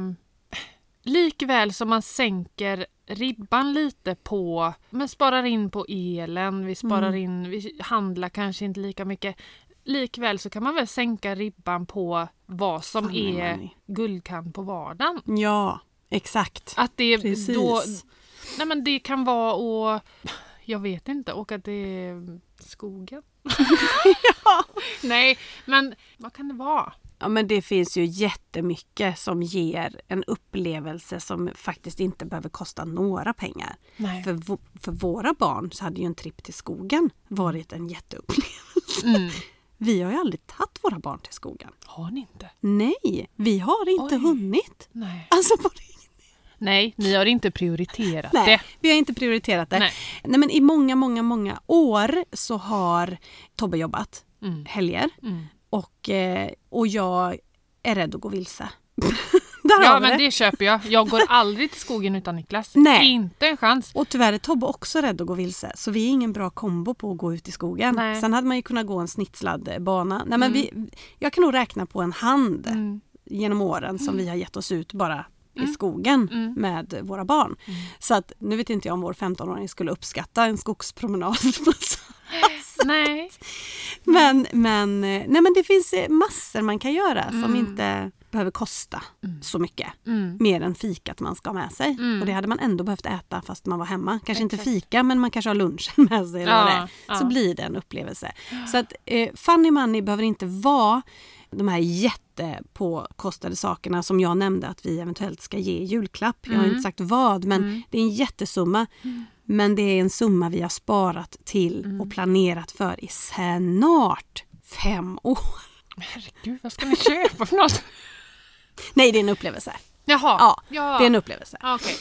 likväl som man sänker ribban lite på, men sparar in på elen, vi sparar Mm. in, vi handlar kanske inte lika mycket. Likväl så kan man väl sänka ribban på vad som Funny är guldkant på vardagen. Ja, exakt. Att det Precis. då, nej men det kan vara att, jag vet inte, åka till skogen. *laughs* Nej, men vad kan det vara? Ja, men det finns ju jättemycket som ger en upplevelse som faktiskt inte behöver kosta några pengar. Nej. För, för våra barn så hade ju en tripp till skogen varit en jätteupplevelse. Mm. *laughs* Vi har ju aldrig tagit våra barn till skogen. Har ni inte? Nej, vi har inte Oj. hunnit. Nej. Alltså på. Nej, ni har inte prioriterat Nej, det. vi har inte prioriterat det. Nej. Nej. men I många, många, många år så har Tobbe jobbat Mm. helger Mm. Och, eh, och jag är rädd att gå vilse. *laughs* Där Ja, men det. det köper jag. Jag går aldrig till skogen utan Niklas. Nej. Inte en chans. Och tyvärr är Tobbe också rädd att gå vilse så vi är ingen bra kombo på att gå ut i skogen. Nej. Sen hade man ju kunnat gå en snitslad bana. Nej, men vi, jag kan nog räkna på en hand Mm. genom åren som vi har gett oss ut bara i skogen Mm. med våra barn. Så att nu vet inte jag om vår 15-åring skulle uppskatta en skogspromenad. *laughs* *laughs* *laughs* Nej. Men, men, nej, men det finns eh, massor man kan göra som Mm. inte behöver kosta så mycket. Mm. Mer än fikat man ska ha med sig. Mm. Och det hade man ändå behövt äta fast man var hemma. Kanske inte Exakt. fika men man kanske har lunchen *laughs* med sig. Eller Ja, är. Så ja. blir det en upplevelse. Så att eh, funny money behöver inte vara de här jättepåkostade sakerna som jag nämnde att vi eventuellt ska ge i julklapp. Jag har Mm. inte sagt vad men Mm. det är en jättesumma. Men det är en summa vi har sparat till Mm. och planerat för i snart fem år. Herregud, vad ska ni köpa för något? Nej, det är en upplevelse. Jaha. Ja, ja. Det är en upplevelse. Ja, Okej.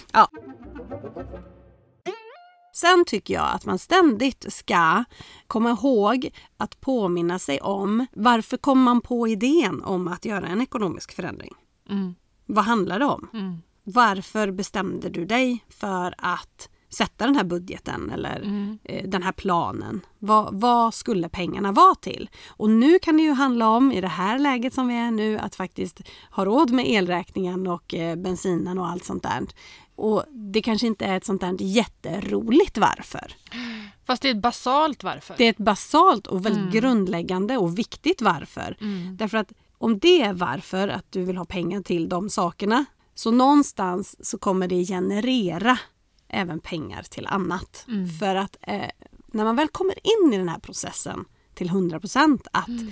Sen tycker jag att man ständigt ska komma ihåg att påminna sig om varför kom man på idén om att göra en ekonomisk förändring? Mm. Vad handlar det om? Mm. Varför bestämde du dig för att sätta den här budgeten eller Mm. eh, den här planen? Vad, vad skulle pengarna vara till? Och nu kan det ju handla om, i det här läget som vi är nu, att faktiskt ha råd med elräkningen och eh, bensinen och allt sånt där. Och det kanske inte är ett sånt där jätteroligt varför. Fast det är ett basalt varför. Det är ett basalt och väldigt Mm. grundläggande och viktigt varför. Mm. Därför att om det är varför att du vill ha pengar till de sakerna så någonstans så kommer det generera även pengar till annat. Mm. För att eh, när man väl kommer in i den här processen till 100% att Mm.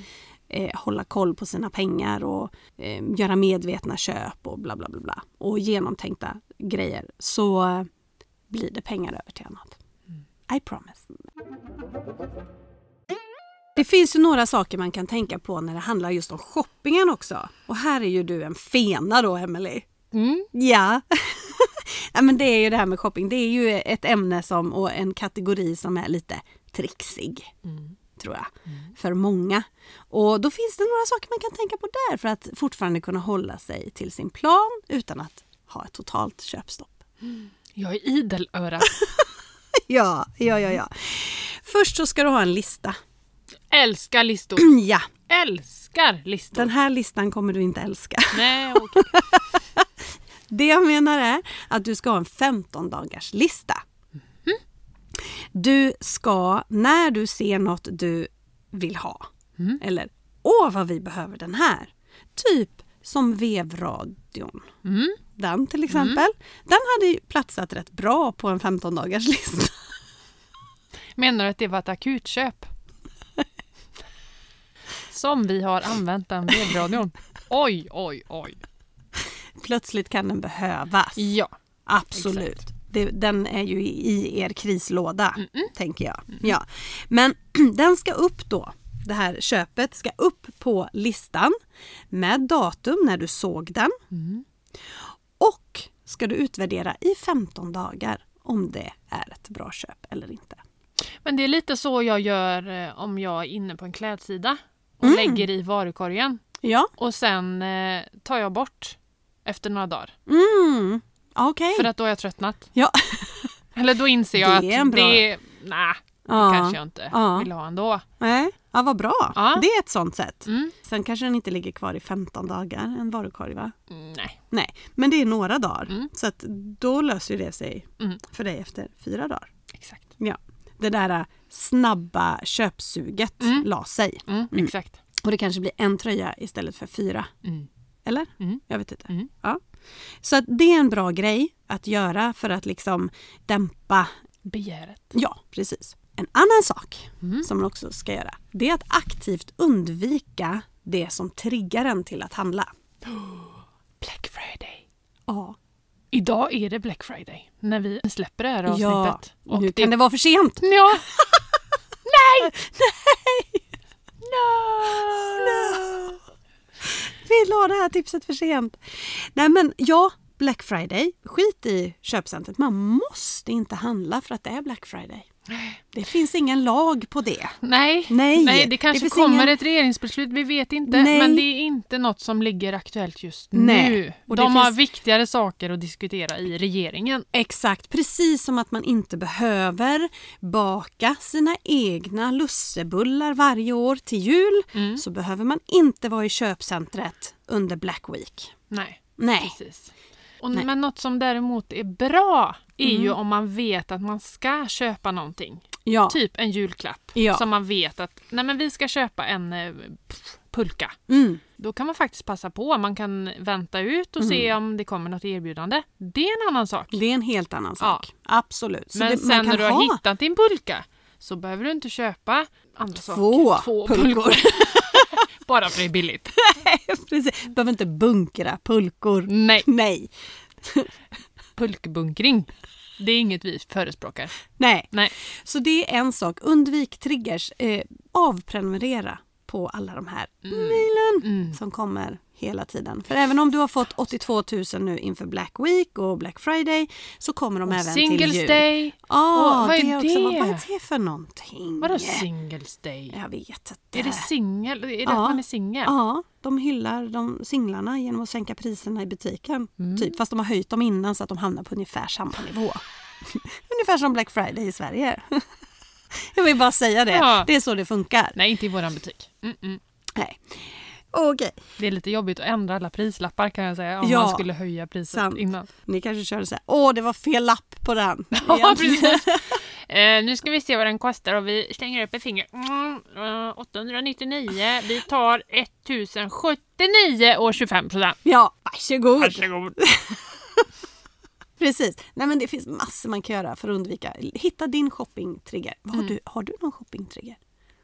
eh, hålla koll på sina pengar och eh, göra medvetna köp och bla bla bla, bla och genomtänkta grejer så blir det pengar över till annat. I promise. Det finns ju några saker man kan tänka på när det handlar just om shoppingen också. Och här är ju du en fena då, Emily. Mm. Ja. Ja men det är ju det här med shopping. Det är ju ett ämne som, och en kategori som är lite trixig, Mm. tror jag, för många. Och då finns det några saker man kan tänka på där för att fortfarande kunna hålla sig till sin plan utan att ha ett totalt köpstopp. Jag är idelöra. *laughs* Ja, ja, ja, ja. Först så ska du ha en lista. Älskar listor. *clears throat* Ja, Älskar listor. den här listan kommer du inte älska. Nej, okej. *laughs* Det jag menar är att du ska ha en 15 dagars lista. Du ska, när du ser något du vill ha, Mm. eller åh vad vi behöver den här. Typ som vevradion. Mm. Den till exempel. Den hade ju platsat rätt bra på en 15 dagars *laughs* lista. Menar du att det var ett akutköp? *laughs* Som vi har använt den vevradion. Oj, oj, oj. Plötsligt kan den behövas. Ja. Absolut. Exakt. Det, den är ju i, er krislåda, Mm-mm. tänker jag. Ja. Men *clears throat* den ska upp då. Det här köpet ska upp på listan med datum när du såg den Mm. och ska du utvärdera i 15 dagar om det är ett bra köp eller inte. Men det är lite så jag gör eh, om jag är inne på en klädsida och Mm. lägger i varukorgen. Ja, Och sen eh, tar jag bort efter några dagar. mm. okej. För att då har jag tröttnat. Ja. *laughs* Eller då inser jag Det att bra- det, nej, det kanske jag inte Ja. vill ha ändå. Nej. Ja, vad bra. Ja. Det är ett sånt sätt. Mm. Sen kanske den inte ligger kvar i 15 dagar, en varukorg va? Mm, Nej. Nej, men det är några dagar. Mm. Så att då löser det sig Mm. för dig efter fyra dagar. Exakt. Ja. Det där äh, snabba köpsuget Mm. la sig. Mm, Mm. Exakt. Och det kanske blir en tröja istället för fyra. Eller? Mm. Jag vet inte. Mm. Ja. Så det är en bra grej att göra för att liksom dämpa Begäret. Ja, precis. En annan sak Mm. som man också ska göra det är att aktivt undvika det som triggar en till att handla. *gasps* Black Friday. Ja, Idag är det Black Friday när vi släpper det här ja avsnittet. Och nu kan det vara för sent. *laughs* Ja. *laughs* Nej! Nej! *laughs* No! *laughs* Vi la det här tipset för sent. Nej men ja, Black Friday. Skit i köpcentret. Man måste inte handla för att det är Black Friday. Det finns ingen lag på det. Nej. Nej, Nej, det det kanske finns kommer ingen- ett regeringsbeslut, vi vet inte. Nej. Men det är inte något som ligger aktuellt just Nej, nu. och det De har finns- viktigare saker att diskutera i regeringen. Exakt, precis som att man inte behöver baka sina egna lussebullar varje år till jul Mm. så behöver man inte vara i köpcentret under Black Week. Nej, Nej, precis. Och, Nej. men något som däremot är bra är Mm. ju om man vet att man ska köpa någonting. Ja. typ en julklapp Ja. som man vet att nej men vi ska köpa en eh, pff, pulka. Mm. Då kan man faktiskt passa på. Man kan vänta ut och se Mm. om det kommer något erbjudande. Det är en annan sak. Det är en helt annan Ja. sak. Absolut. Så Men det, sen när du har ha hittat din pulka så behöver du inte köpa andra två, saker. Två pulkor. *laughs* *laughs* Bara för det är billigt. *laughs* Precis. Behöver inte bunkra pulkor. Nej, Nej. pulkbunkring. Det är inget vi förespråkar. Nej. Nej. Så det är en sak. Undvik triggers. Eh, avprenumerera på alla de här mejlen Mm. som kommer hela tiden. För även om du har fått 82 000 nu inför Black Week och Black Friday så kommer de Och även till Singles jul. Day. Ja, Och vad är det? Också, vad, vad är det för någonting? Vadå Singles Day? Jag vet inte. Är det singel? Är det Ja. att man är singel? Ja, de hyllar de singlarna genom att sänka priserna i butiken. Mm. Typ, fast de har höjt dem innan så att de hamnar på ungefär samma nivå. *laughs* ungefär som Black Friday i Sverige. *laughs* *laughs* Jag vill bara säga det. Ja. Det är så det funkar. Nej, inte i våran butik. Mm-mm. Nej. Okej, Det är lite jobbigt att ändra alla prislappar kan jag säga om Ja, man skulle höja priset sant. innan. ni kanske körde så här. Åh, det var fel lapp på den. *laughs* Ja, precis. *laughs* Eh, nu ska vi se vad den kostar och vi slänger upp ett finger. Mm, eh, 899. Vi tar 1079 och 25 procent. Ja, varsågod. Varsågod. Precis. Nej, men det finns massor man kan göra för att undvika. Hitta din shoppingtrigger. Har, Mm. du, har du någon shoppingtrigger?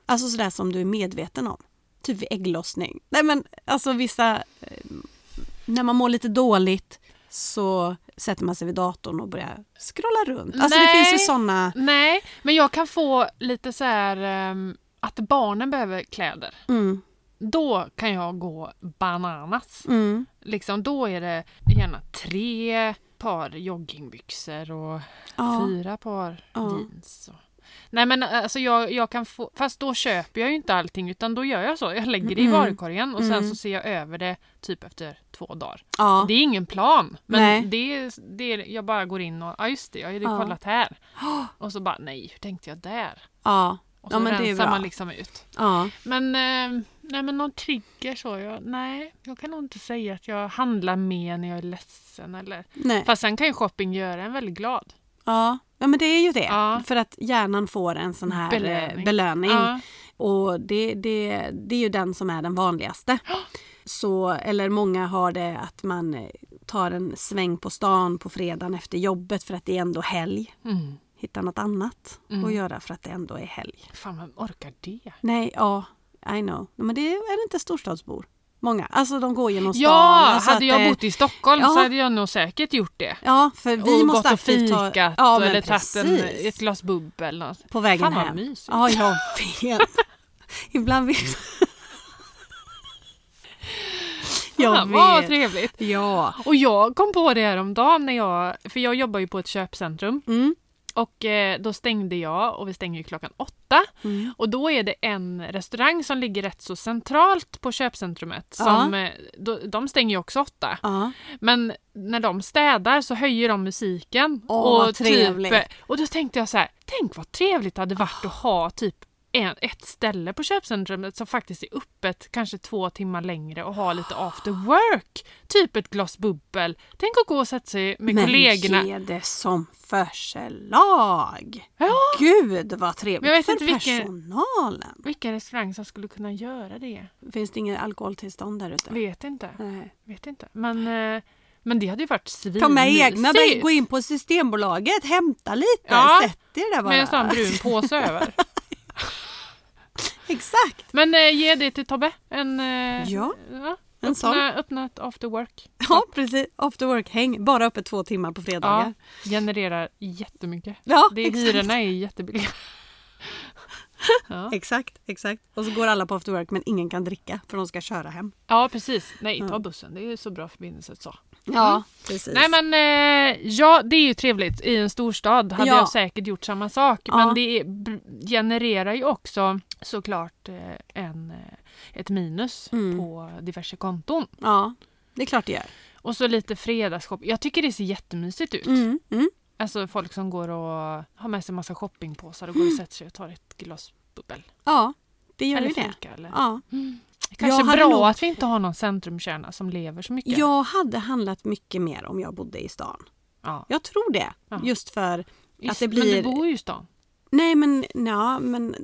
Alltså sådär som du är medveten om. Typ vid ägglossning. Nej men alltså vissa... Eh, när man mår lite dåligt så sätter man sig vid datorn och börjar scrolla runt. Alltså det Nej. finns ju sådana... Nej, men jag kan få lite så här ehm, att barnen behöver kläder. Mm, Då kan jag gå bananas. mm, Liksom, då är det gärna tre par joggingbyxor och ja, fyra par Ja. jeans. Och... Nej men alltså jag, jag kan få, fast då köper jag ju inte allting utan då gör jag så. Jag lägger det i Mm. varukorgen och sen Mm. så ser jag över det typ efter två dagar. ja. Det är ingen plan. Men Nej. det det är, jag bara går in och, ja just det, jag har ju Ja. kollat här. Och så bara, nej hur tänkte jag där? ja. Och så Ja, rensar man liksom ut. ja. Men, eh, nej, men någon trigger så, jag, nej jag kan nog inte säga att jag handlar mer när jag är ledsen. Eller. Nej. Fast sen kan ju shopping göra en väldigt glad. Ja. ja, men det är ju det. Ja. För att hjärnan får en sån här belöning. Belöning. belöning. Ja. Och det, det, det är ju den som är den vanligaste. Så, eller många har det att man eh, tar en sväng på stan på fredagen efter jobbet för att det är ändå helg. Mm. Hitta något annat Mm. att göra för att det ändå är helg. Fan, vem orkar det? Nej, ja, I know. Men det är det inte storstadsbor. Många. Alltså de går genom stan. Ja, alltså hade jag det- bott i Stockholm Ja. så hade jag nog säkert gjort det. Ja, för vi och måste gått och ta... fikat Ja, eller tagit en, ett glas bubbel. och- På vägen Fan vad hem. mysigt. Ja, jag vet. *laughs* Ibland vill *laughs* jag Fan, vad vet. trevligt. Ja. Och jag kom på det häromdagen när jag, för jag jobbar ju på ett köpcentrum Mm. Och eh, då stängde jag och vi stänger ju klockan åtta. Mm. Och då är det en restaurang som ligger rätt så centralt på köpcentrumet. Ja. Som, eh, då, de stänger ju också åtta. Ja. Men när de städar så höjer de musiken. Åh, trevligt. Typ, och då tänkte jag så här, tänk vad trevligt det hade varit att ha typ en, ett ställe på köpcentrumet som faktiskt är öppet kanske två timmar längre och ha lite after work. Typ ett glas bubbel. Tänk att gå och sätta sig med Men kollegorna. ge det som förslag. Ja. Gud vad trevligt Men jag vet för inte vilken- personalen. Vilken restaurang som skulle kunna göra det? Finns det inget alkoholtillstånd där ute? Vet inte. Nej. Vet inte. Men, eh, men det hade ju varit svinmysigt. Ta med egna, gå in på Systembolaget, hämta lite, Ja. sätt er där bara. Med en sån brun påse över. *laughs* Exakt. Men eh, ge det till Tobbe. En, eh, Ja, ja, en sån. öppna, öppna ett after work. Ja, precis. After work-häng. Bara uppe två timmar på Ja, fredagar. genererar jättemycket. Ja, Det, exakt. hyrorna är jättebilliga. *laughs* ja. Exakt, exakt. Och så går alla på after work men ingen kan dricka för de ska köra hem. ja, precis. Nej, ta Ja. bussen. Det är så bra förbindelse. Så. Ja, precis. Nej men eh, ja, det är ju trevligt i en storstad. Hade Ja. jag säkert gjort samma sak. Ja. Men det b- genererar ju också såklart eh, en, eh, ett minus Mm. på diverse konton. Ja, det är klart det gör. Och så lite fredagsshopping. Jag tycker det ser jättemysigt ut. Mm, mm. Alltså folk som går och har med sig massa shoppingpåsar och går och sätter sig och tar ett glas bubbel. Ja, det gör eller ju det. fika. Eller. Ja. Kanske bra nog- att vi inte har någon centrumkärna som lever så mycket. Jag hade handlat mycket mer om jag bodde i stan. Ja. Jag tror det. Ja. Just för att Visst, det Men du blir... bor ju i stan. Nej men, ja, men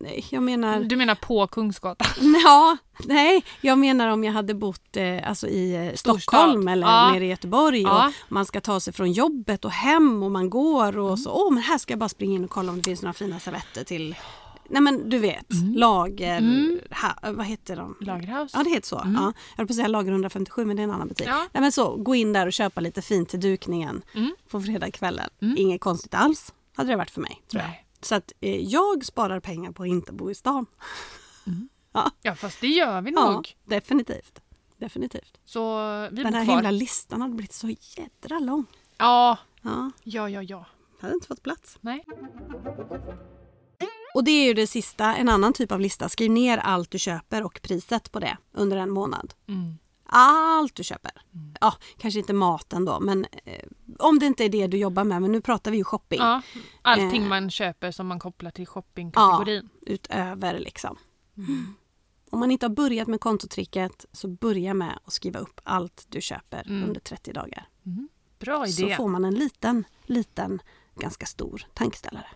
nej, jag menar... Du menar på Kungsgatan? *laughs* Ja, nej, jag menar om jag hade bott eh, alltså i eh, Stockholm eller Ja. nere i Göteborg Ja. och man ska ta sig från jobbet och hem och man går och Mm. så, åh men här ska jag bara springa in och kolla om det finns några fina servetter till, nej men du vet, Mm. lager, ha, vad heter de? Lagerhaus? Ja det heter så. Mm. Ja. Jag höll på att säga lager 157 men det är en annan butik. Ja. Nej, men så, gå in där och köpa lite fint till dukningen Mm. på fredagskvällen. Mm. Inget konstigt alls hade det varit för mig. tror jag. Nej. Så att eh, jag sparar pengar på att inte bo i stan. *laughs* Ja fast det gör vi Ja, nog. definitivt. Definitivt. Så vi Den här kvar. himla listan hade blivit så jädra lång. Ja, Ja, ja, ja, ja. jag hade inte fått plats. Nej. Och det är ju det sista, en annan typ av lista. Skriv ner allt du köper och priset på det under en månad. Mm. Allt du köper. Ja, kanske inte maten då, men eh, om det inte är det du jobbar med. Men nu pratar vi ju shopping. Ja, allting Eh. man köper som man kopplar till shoppingkategorin. utöver liksom. Om man inte har börjat med kontotricket så börja med att skriva upp allt du köper Mm. under 30 dagar. Bra Så idé. får man en liten, liten, ganska stor tankeställare.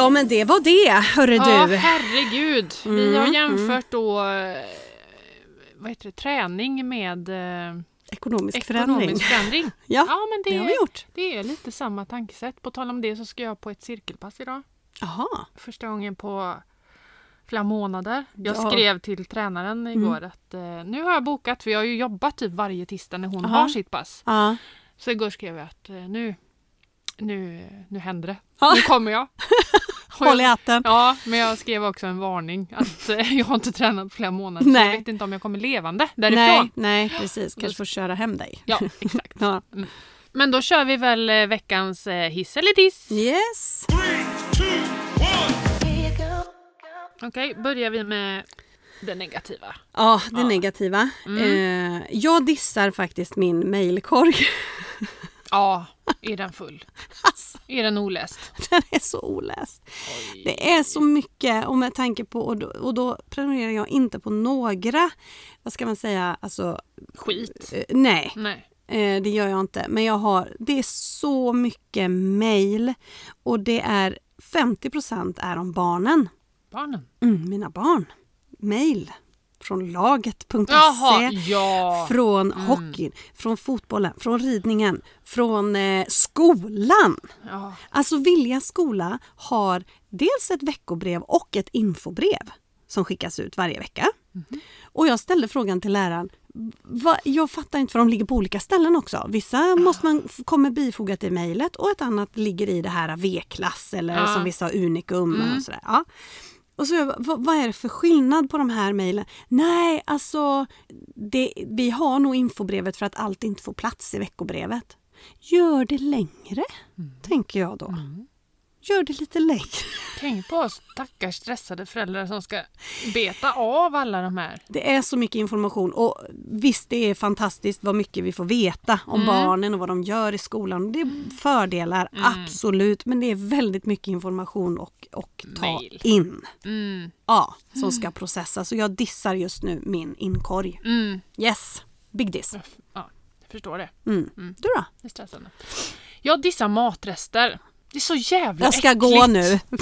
Ja men det var det, hörru Ja, du. herregud. Vi har Mm, jämfört då eh, vad heter det, träning med eh, Ekonomisk ekonomisk förändring. *laughs* Ja, Ja, men det det, har vi gjort. det är lite samma tankesätt. På tal om det så ska jag på ett cirkelpass idag. Jaha. Första gången på flera månader. Jag Ja. skrev till tränaren igår Mm. att eh, nu har jag bokat, för jag har ju jobbat typ varje tisdag när hon Aha. har sitt pass. Ja. Så igår skrev jag att eh, nu, nu, nu händer det. Ja. Nu kommer jag. *laughs* Håll i hatten. Ja, men jag skrev också en varning att *laughs* eh, jag har inte tränat på flera månader. Så Nej. jag vet inte om jag kommer levande därifrån. Nej, nej, precis. *gasps* Kanske får köra hem dig. Ja, *laughs* exakt. Ja. Men då kör vi väl eh, veckans eh, hiss eller diss. Yes. Okej, börjar vi med det negativa. Ja, det Ja. negativa. Mm. Eh, jag dissar faktiskt min mejlkorg. *laughs* Ja, är den full? *laughs* Alltså, Är den oläst? den är så oläst. Oj. Det är så mycket och med tanke på, och då, och då prenumererar jag inte på några, vad ska man säga, alltså Skit. eh, nej. Nej. Eh, det gör jag inte. Men jag har, det är så mycket mejl och det är 50 är om barnen. Barnen. Mm, mina barn. Mejl från laget.se. Jaha, ja. Från Mm. hockeyn, från fotbollen, från ridningen, från eh, skolan. ja. Alltså Vilja skola har dels ett veckobrev och ett infobrev som skickas ut varje vecka. Mhm. Och jag ställde frågan till läraren, va, jag fattar inte för de ligger på olika ställen också. Vissa måste man, kommer bifogat i mejlet och ett annat ligger i det här V-klass eller Ja. som vissa har unikum Mm. och sådär. Ja. Och så, jag vad, vad är det för skillnad på de här mejlen? Nej, alltså det, vi har nog infobrevet för att allt inte får plats i veckobrevet. Gör det längre, tänker jag då. Mm. Gör det lite längre. Tänk på oss stackars stressade föräldrar som ska beta av alla de här. Det är så mycket information och visst det är fantastiskt vad mycket vi får veta om Mm. barnen och vad de gör i skolan. Det är fördelar, Mm. absolut, men det är väldigt mycket information och, och ta Mail. in. Mm. Ja, som ska processas. Så jag dissar just nu min inkorg. Mm. Yes, big diss. Ja, jag förstår det. Mm. Mm. Du då? Det är stressande. Jag dissar matrester. Det är så jävla Jag ska äckligt. gå nu. *laughs* *laughs* Det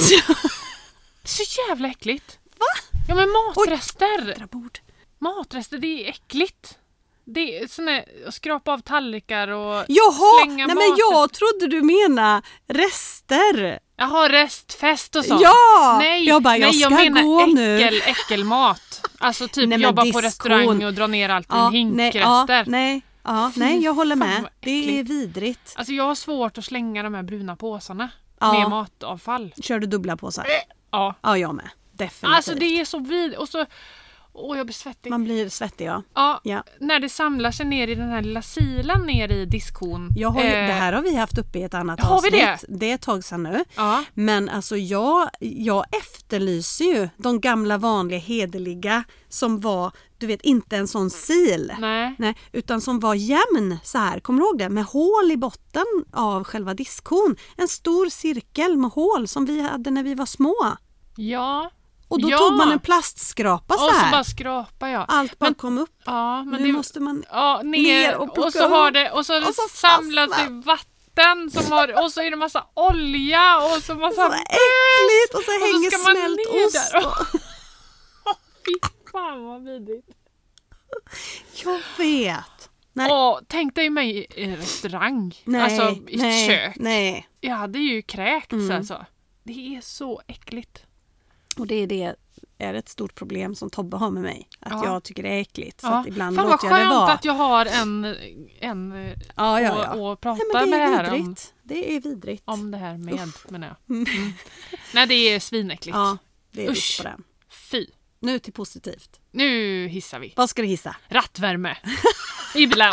är så jävla äckligt. Va? Ja men matrester. Andra bord. Matrester, det är äckligt. Det är sån att skrapa av tallrikar och Jaha, slänga nej men jag trodde du menade rester. Jaha, restfest och sånt. Ja! Nej, jag bara, jag nej, ska jag menar gå nu. äckel, äckelmat. Alltså typ Nej, jobba på diskon. restaurang och dra ner allt i en nej, hinkrester. ja, nej, ja, Fy nej, jag håller med. Det är vidrigt. Alltså jag har svårt att slänga de här bruna påsarna Ja. med matavfall. Kör du dubbla påsar? Ja. Ja, jag med. Definitivt. Alltså det är så vid och så... Åh, jag blir svettig. Man blir svettig, ja. Ja, ja. när det samlar sig ner i den här lilla silan ner i diskhon. Jag har Eh, det här har vi haft uppe i ett annat Har vi avsnitt. det? det är ett tag sedan nu. Ja. Men alltså jag, jag efterlyser ju de gamla vanliga hederliga som var, du vet, inte en sån sil. Nej. Nej, utan som var jämn så här, kommer du ihåg det? Med hål i botten av själva diskhon. En stor cirkel med hål som vi hade när vi var små. Ja. Och då Ja. tog man en plastskrapa så Och så här. bara skrapa jag. Allt bara Men- kom upp. Ja, men nu det... måste man... Ja, ner, ner och och, plocka så har upp. det och så, Och så samlas fastnar. det vatten som har, och så är det massa olja och så massa Så äckligt! Och så och så hänger ska man smält ost. och- *laughs* Fy fan vad vidrigt. Jag vet. Nej. Åh, tänk dig mig i en restaurang. Nej, alltså i nej, ett kök. Nej. Jag hade ju kräkts Mm. alltså. Det är så äckligt. Och det är det är ett stort problem som Tobbe har med mig. Att Ja. jag tycker det är äckligt. Så Ja. att ibland Fan vad skönt vara. att jag har en, en eh, Ja, ja, och, ja. och prata Nej, det med det är här om. Det är vidrigt. om det här med menar jag. Mm. Nej det är svinäckligt. Ja, det är Usch. på den. Fy. Nu till positivt. Nu hissar vi. Vad ska du hissa? Rattvärme i bilen.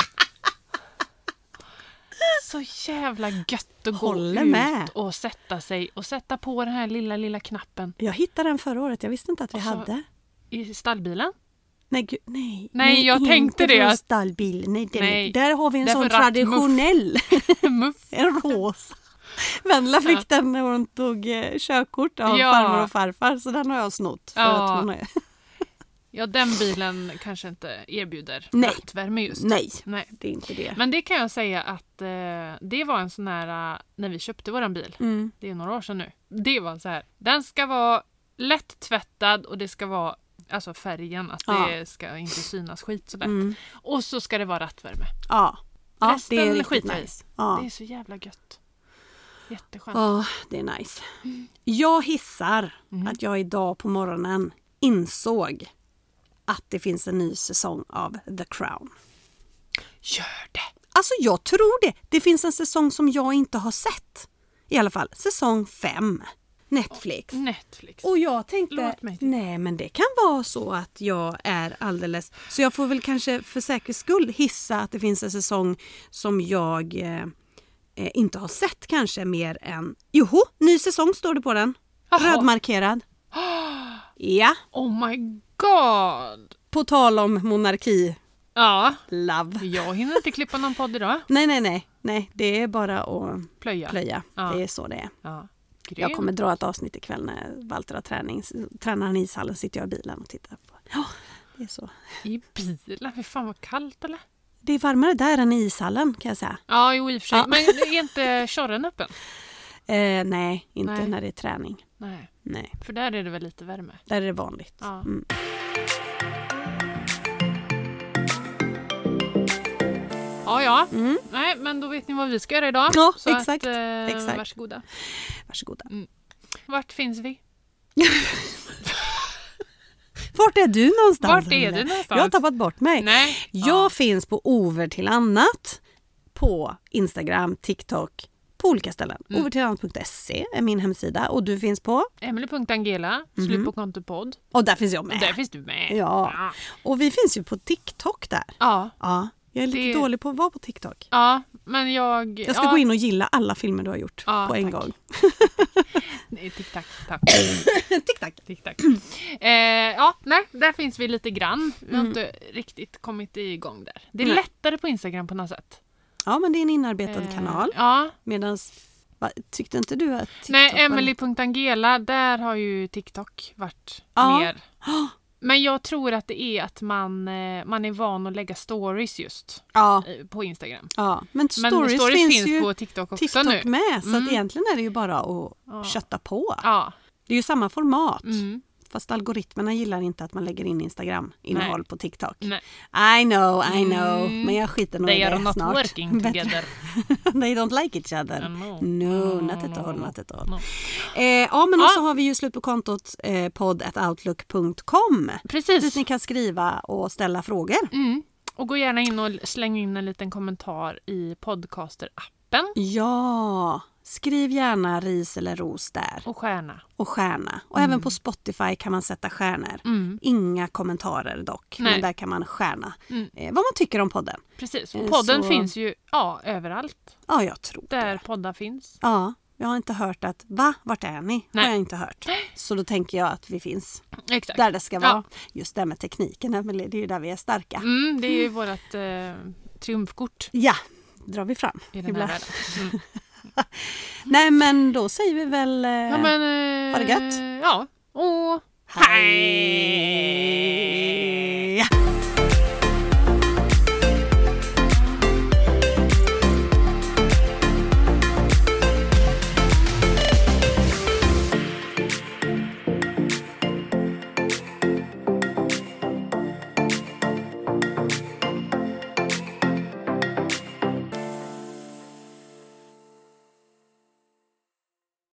Så jävla gött att gå Håller ut med. och sätta sig och sätta på den här lilla, lilla knappen Jag hittade den förra året. Jag visste inte att vi Och så- hade. i stallbilen. Nej, gud, nej. Nej, jag tänkte inte det, från att- stallbil. Nej, den, Nej, Där har vi en det sån traditionell. Muff. *laughs* *laughs* en rosa. Vendela fick Ja. den när hon tog eh, körkort av Ja. farmor och farfar. Så den har jag snott. För Ja. att hon är... Ja, den bilen kanske inte erbjuder Nej. just. Nej, Nej. det är inte det. Men det kan jag säga att eh, det var en sån här, eh, när vi köpte våran bil, Mm. det är några år sedan nu. Det var så här, den ska vara lätt tvättad och det ska vara Alltså färgen, att Ja. det ska inte synas skit sådär. Mm. Och så ska det vara rattvärme. Ja. ja, Resten det är riktigt nice. Ja. Det är så jävla gött. Jätteskönt. Ja, det är nice. Jag hissar Mm. att jag idag på morgonen insåg att det finns en ny säsong av The Crown. Gör det! Alltså jag tror det. Det finns en säsong som jag inte har sett. I alla fall säsong 5. Netflix. Netflix. Och jag tänkte, nej men det kan vara så att jag är alldeles... Så jag får väl kanske för säkerhets skull hissa att det finns en säsong som jag eh, eh, inte har sett kanske mer än... Joho, ny säsong står det på den. Jaha. Rödmarkerad. Ja, Oh my god! på tal om monarki. Ja, Love. jag hinner inte klippa någon podd idag. *laughs* Nej, nej, nej. Nej, det är bara att Plöja. plöja. Ja. Det är så det är. Ja. Jag kommer dra ett avsnitt ikväll när Walter har träning. Tränar han i ishallen sitter jag i bilen och tittar på. Ja, det är så. I bilen? Fy fan vad kallt eller? Det är varmare där än i ishallen kan jag säga. Ja, jo i och för sig. Ja. Men är inte *laughs* körren öppen? Eh, nej, inte Nej. när det är träning. Nej, Nej, för där är det väl lite värme. där är det vanligt. Ja. Mm. Ja, ja. Mm. Nej, men då vet ni vad vi ska göra idag. Ja, Så exakt, Att, eh, exakt. Varsågoda. Varsågoda. Vart finns vi? *laughs* Vart är du någonstans? Vart är du någonstans? Jag har tappat bort mig. Nej. Jag finns på Over till annat på Instagram, TikTok, på olika ställen. Mm. Overtillannat.se är min hemsida och du finns på? Emily.angela, Mhm. slut på kontopodd. Och där finns jag med. Där finns du med. Ja. Och vi finns ju på TikTok där. Ja, Ja, jag är lite Det- dålig på att vara på TikTok. ja men jag... Jag ska ja. gå in och gilla alla filmer du har gjort Ja, på en tack. gång. *laughs* Nej, Tick-tack. Tack. *laughs* Tick-tack. Tick-tack. Eh, ja, nej, där finns vi lite grann. Vi har Mm. inte riktigt kommit igång där. Det är Nej. lättare på Instagram på något sätt. Ja, men det är en inarbetad Eh, kanal. Ja. Medan, tyckte inte du att TikTok Nej, Emily.angela, där har ju TikTok varit Ja. mer. *gasps* Men jag tror att det är att man, eh, man är van att lägga stories just Ja, eh, på Instagram. ja. Men Men stories, stories, finns, finns, ju på TikTok också TikTok nu. med. Så Mm. egentligen är det ju bara att Ja. kötta på. Ja. Det är ju samma format. Mm. Fast algoritmerna gillar inte att man lägger in Instagram-innehåll på TikTok. Nej. I know, I know. Mm. Men jag skiter nog i They are det not snart. working *laughs* together. *laughs* They don't like each other. No, No, not at all, not at all. No. Eh, ja, men och så har vi ju slut på kontot eh, podd.outlook.com dit Precis. ni kan skriva och ställa frågor. Mm. Och gå gärna in och släng in en liten kommentar i podcaster-appen. Ja, skriv gärna ris eller ros där. Och stjärna. Och stjärna. Och även på Spotify kan man sätta stjärnor. Mm. Inga kommentarer dock, Nej. men där kan man stjärna Mm. eh, vad man tycker om podden. Precis. Eh, Och podden så- finns ju ja, överallt Ja, jag tror där det. poddar finns. Ja, jag har inte hört att va, vart är ni? Nej. har jag inte hört. Så då tänker jag att vi finns Exakt. där det ska Ja. vara. Just det med tekniken, Emelie, det är ju där vi är starka. Mm, det är ju vårt eh, triumfkort Ja, drar vi fram. i den här världen. *laughs* *laughs* Nej men då säger vi väl eh, ja, men, eh, ha det gött. Eh, ja, och hej! hej.